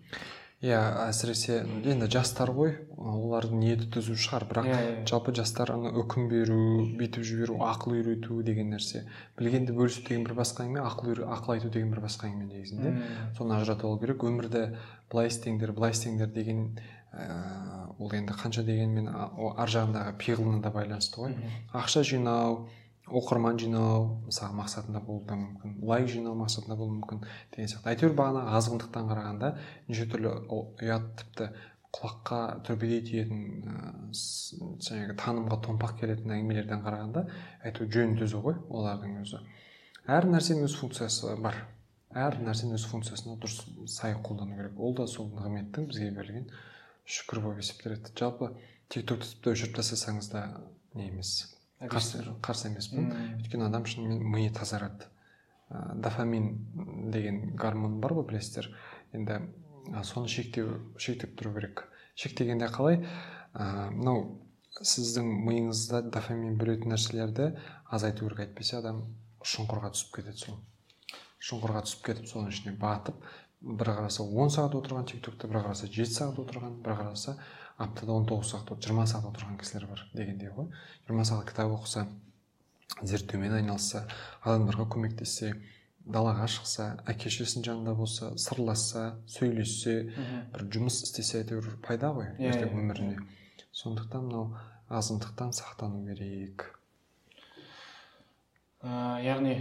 Иә әсіресе енді жастар ғой олардың ниеті түзу шығар бірақ иә, иә. жалпы жастар ана үкім беру бүйтіп жіберу ақыл үйрету деген нәрсе. Білгенді бөлісу деген бір басқа әңгіме ақыл ақыл айту деген бір басқа әңгіме негізінде. Мм. соны ажыратып алу керек. Өмірді былай істеңдер былай істеңдер деген ә, ол енді қанша дегенмен ар жағындағы пиғылына да байланысты ғой. Ақша жинау оқырман жинау мысалы мақсатында болуы да мүмкін лайк жинау мақсатында болуы мүмкін деген сияқты. Әйтеуір бағанағы азғындықтан қарағанда неше түрлі ұят тіпті құлаққа төбедей тиетін жаңағы танымға томпақ келетін әңгімелерден қарағанда әйтеуір жөні түзу ғой олардың өзі. Әр нәрсенің өз функциясы бар. Әр нәрсені өз функциясына дұрыс сай қолдану керек. Ол да сол нығметтің бізге берілген шүкір болып есептеледі. Жалпы тик токты тіпті өшіріп тастасаңыз да не емес. Қарсы қарсы емеспін өйткені адам шынымен миы тазарады ә, дофамин деген гормон бар ғой білесіздер енді а, соны шектеу шектеп тұру керек шектегенде қалай ә, мынау сіздің миыңызда дофамин бөлетін нәрселерді азайту керек әйтпесе адам шұңқырға түсіп кетеді сол шұңқырға түсіп кетіп соның ішіне батып бір қараса он сағат отырған тик токта бір қараса жеті сағат отырған бір қараса аптада он тоғыз сағат жиырма сағат отырған кісілер бар дегендей ғой. Жиырма сағат кітап оқыса зерттеумен айналысса адамдарға көмектессе далаға шықса әке шешесінің жанында болса сырласса сөйлессе бір жұмыс істесе әйтеуір пайда ғой Иә, ертең иә. өміріне сондықтан мынау азғындықтан сақтану керек. Ә, яғни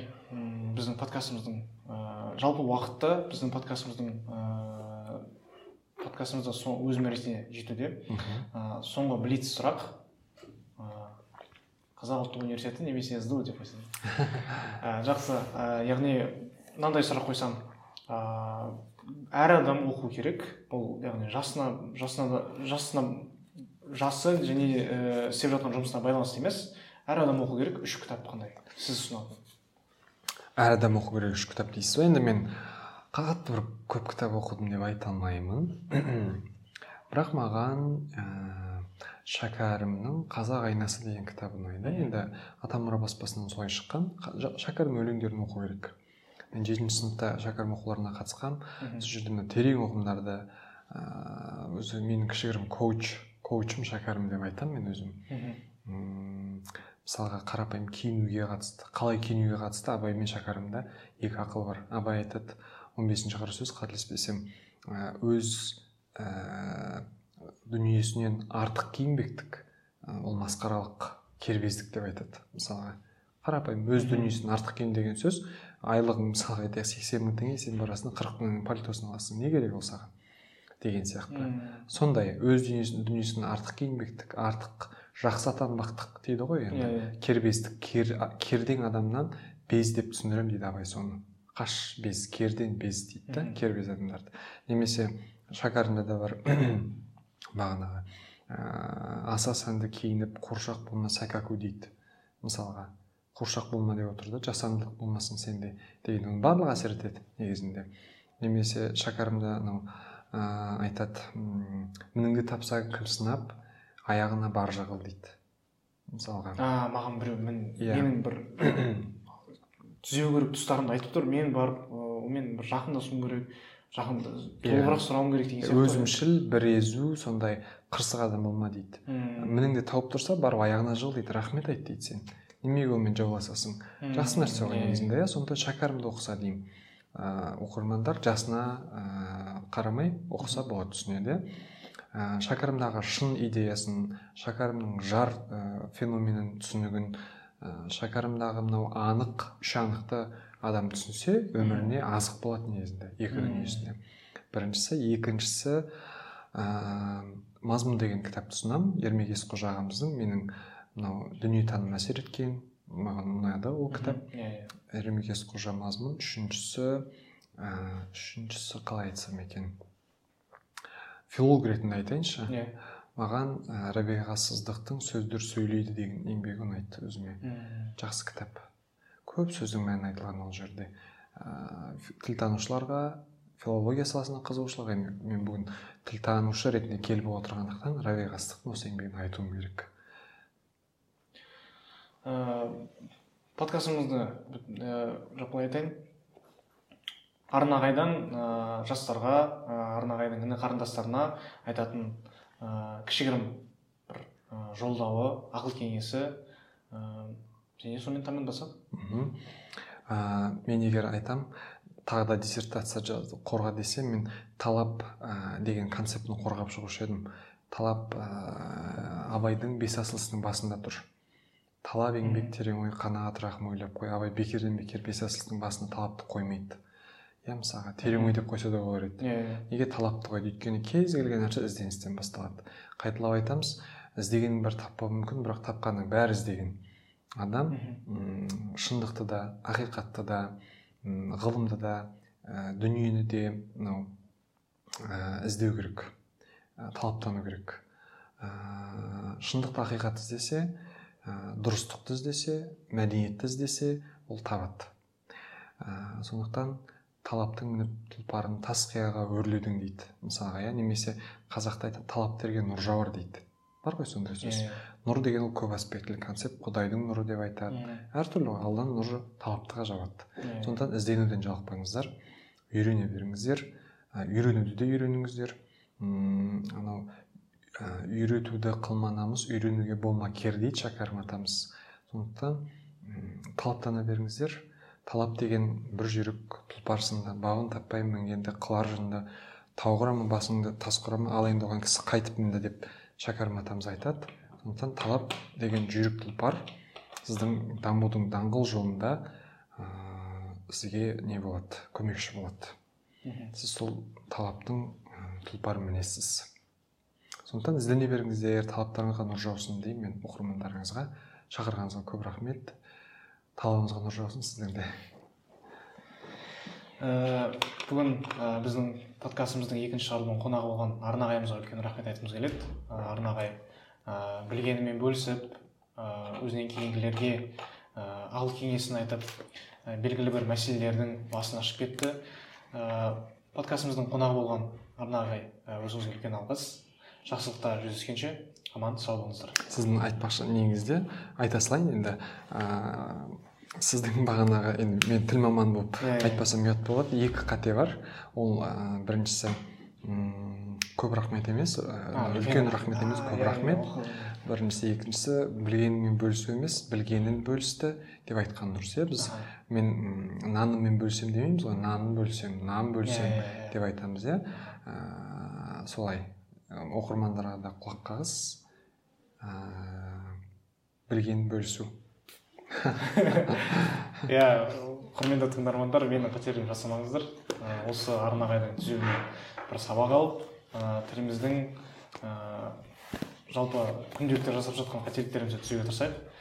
біздің подкастымыздың ә, жалпы уақытта біздің подкастымыздың ә, подкастымызда со- өз мәресіне жетуде ә, соңғы блиц сұрақ. Ә, қазақ ұлттық университеті немесе сду деп қойсам ә, жақсы. Ә, яғни мынандай сұрақ қойсам. Ә, әр адам оқу керек. Бұл яғни жасына жасына жасына жасы және ә, істеп жатқан жұмысына байланысты емес. Әр адам оқу керек. Үш кітап қандай? Сіз ұсынатын. Әр адам оқу керек. Үш кітап дейсіз ба енді мен қатты бір көп кітап оқыдым деп айта алмаймын. Бірақ маған ә, шәкәрімнің қазақ айнасы деген кітабы ұнайды енді атамұра баспасынан солай шыққан. Шәкәрім өлеңдерін оқу керек. Мен жетінші сыныпта шәкәрім оқуларына қатысқанмын Мхм. сол жерде мына терең ұғымдарды ыыы өзі менің кішігірім коуч коучым шәкәрім деп айтамын мен өзім. Мысалға қарапайым киінуге қатысты қалай киінуге қатысты абай мен шәкәрімде екі ақыл бар. Абай айтады 15 бесінші қара сөз қателеспесем ә, өз ә, дүниесінен артық киінбектік ә, ол масқаралық кербездік деп айтады. Мысалға қарапайым өз дүниесінен артық киін деген сөз айлығың мысалға айтайық сексен мың теңге сен барасың қырық мың пальтосын аласың. Не керек ол саған? Деген сияқты. Мм. сондай өз дүниесін дүниесінен артық киінбектік артық жақсы атанбақтық дейді ғой енді. Иә, иә. кербездік кер, кердең адамнан без деп түсіндіремін дейді абай соны. Қаш без керден без дейді да кербез адамдарды. Немесе шәкәрімде де бар бағанағы ә, аса сәнді киініп қуыршақ болма сәкәку дейді мысалға. Қуыршақ болма деп отыр да жасандылық болмасын сенде деген оның барлығы әсер етеді негізінде. Немесе шәкәрімде анау ә, айтады мініңді тапсаң кім сынап аяғына бар жығыл дейді мысалға. А маған біреу мен Иә. менің бір түзеу керек тұстарымды айтып тұр. Мен барып ыыы, мен бір жақындасуым керек жақын толығырақ сұрауым керек деген сияқты өзімшіл бір езу сондай қырсық адам болма дейді. Мм. мініңді тауып тұрса барып аяғына жығыл дейді рахмет айт дейді сен. Неменеге онымен жауласасың? Жақсы нәрсе ғой Иә, негізінде иә. Сондықтан шәкәрімді оқыса деймін. Ыыы оқырмандар жасына ыыы қарамай оқыса болады түсінеді иә. Шәкәрімдағы шын идеясын шәкәрімнің жар феноменін түсінігін шәкәрімдағы мынау анық үш анықты адам түсінсе өміріне азық болады негізінде екі дүниесіне біріншісі екіншісі ә, мазмұн деген кітапты ұсынамын. Ермек есқожа ағамыздың менің мынау дүниетаным әсер еткен маған ұнады ол кітап. Иә иә. Ермек есқожа мазмұн үшіншісі ә, үшіншісі қалай айтсам екен? Филолог ретінде айтайыншы. Иә. Маған ә, рәбиға сыздықтың сөздер сөйлейді деген еңбегі ұнайды өзіме. Мм. жақсы кітап. Көп сөздің мәні айтылған ол жерде. Ә, тілтанушыларға филология саласына қызығушылық енді мен бүгін тілтанушы ретінде келіп отырғандықтан рәбиға сыздықтың осы еңбегін айтуым керек подкастымызды ә, жаппай айтайын. Арнағайдан ә, жастарға ә, арнағайдың іні қарындастарына айтатын ә, кішігірім бір ә, жолдауы ақыл кеңесі. Ә, және сонымен тәмамдасақ ә, мен егер айтам тағы да диссертация қорға десем мен талап ә, деген концептін қорғап шығушы едім. Талап ә, абайдың бес асылысының басында тұр. Талап еңбек терең ой қанағат рахым ойлап қой. Абай бекерден бекер бес асылыстың басына талапты қоймайды. Иә мысалға терең ой деп қойса да болар еді иә неге талапты қойды өйткені кез келген нәрсе ізденістен басталады қайталап айтамыз іздегенін бәрі таппауы мүмкін бірақ тапқанның бәрі іздеген адам шындықты да ақиқатты да ғылымды да ә, дүниені де мынау ә, іздеу керек ә, талаптану керек. Ә, шындықты ақиқатты іздесе ә, дұрыстықты іздесе мәдениетті іздесе ол табады. Ә, сондықтан талаптың мініп тұлпарын тас қияға өрледің дейді мысалға иә немесе қазақта айтады талап терген нұр жауар дейді. Бар ғой сондай сөз. Иә. нұр деген ол көп аспектілі концепт құдайдың нұры деп айтады. Әртүрлі ғой алланың нұры талаптыға жауады сондықтан ізденуден жалықпаңыздар үйрене беріңіздер үйренуді де үйреніңіздер. Анау үйретуді қылма намыс үйренуге болма кер дейді шәкәрім атамыз. Сондықтан талаптана беріңіздер. Талап деген бір жүйрік тұлпарсыңды бауын таппай мінгенді қылар жынды. Тау құра ма басыңды тас құра ма алайын оған кісі қайтып мінді деп шәкәрім атамыз айтады. Сондықтан талап деген жүйрік тұлпар сіздің дамудың даңғыл жолында ә, сізге не болады? Көмекші болады. Сіз сол талаптың тұлпары мінесіз сондықтан іздене беріңіздер талаптарыңызға нұр жаусын деймін мен оқырмандарыңызға. Шақырғаныңызға көп рахмет. Талабыңызға нұр жаусын сіздің де. Ә, бүгін ә, біздің подкастымыздың екінші шығарылымының қонағы болған арна ағайымызға үлкен рахмет айтқымыз келеді. Ә, арна ағай ә, білгенімен бөлісіп ә, өзінен кейінгілерге ә, ақыл кеңесін айтып ә, белгілі бір мәселелердің басын ашып кетті. Ә, подкастымыздың қонағы болған арна ағай ә, өзіңізге үлкен алғыс. Жақсылықта жүздескенше аман сау болыңыздар. Сіздің айтпақшы неңізде айта салайын енді сіздің бағанағы енді мен тіл маманы болып yeah, айтпасам ұят болады. Екі қате бар. Ол ә, біріншісі м көп рахмет емес. Ә, үлкен рахмет. емес көп рахмет. біріншісі екіншісі білгенімен бөлісу емес білгенін бөлісті деп айтқан дұрыс иә біз. Мен наныммен бөлісемін демейміз ғой. Нанын бөлсем нан бөлсем деп айтамыз иә. Ә, солай. Оқырмандарға да құлақ қағыз ә, білгенін бөлісу. иә құрметті тыңдармандар менің қателігімді жасамаңыздар. Осы арнағайдың түзеуінен бір сабақ алып тіліміздің жалпы күнделікті жасап жатқан қателіктерімізді түзеуге тырысайық.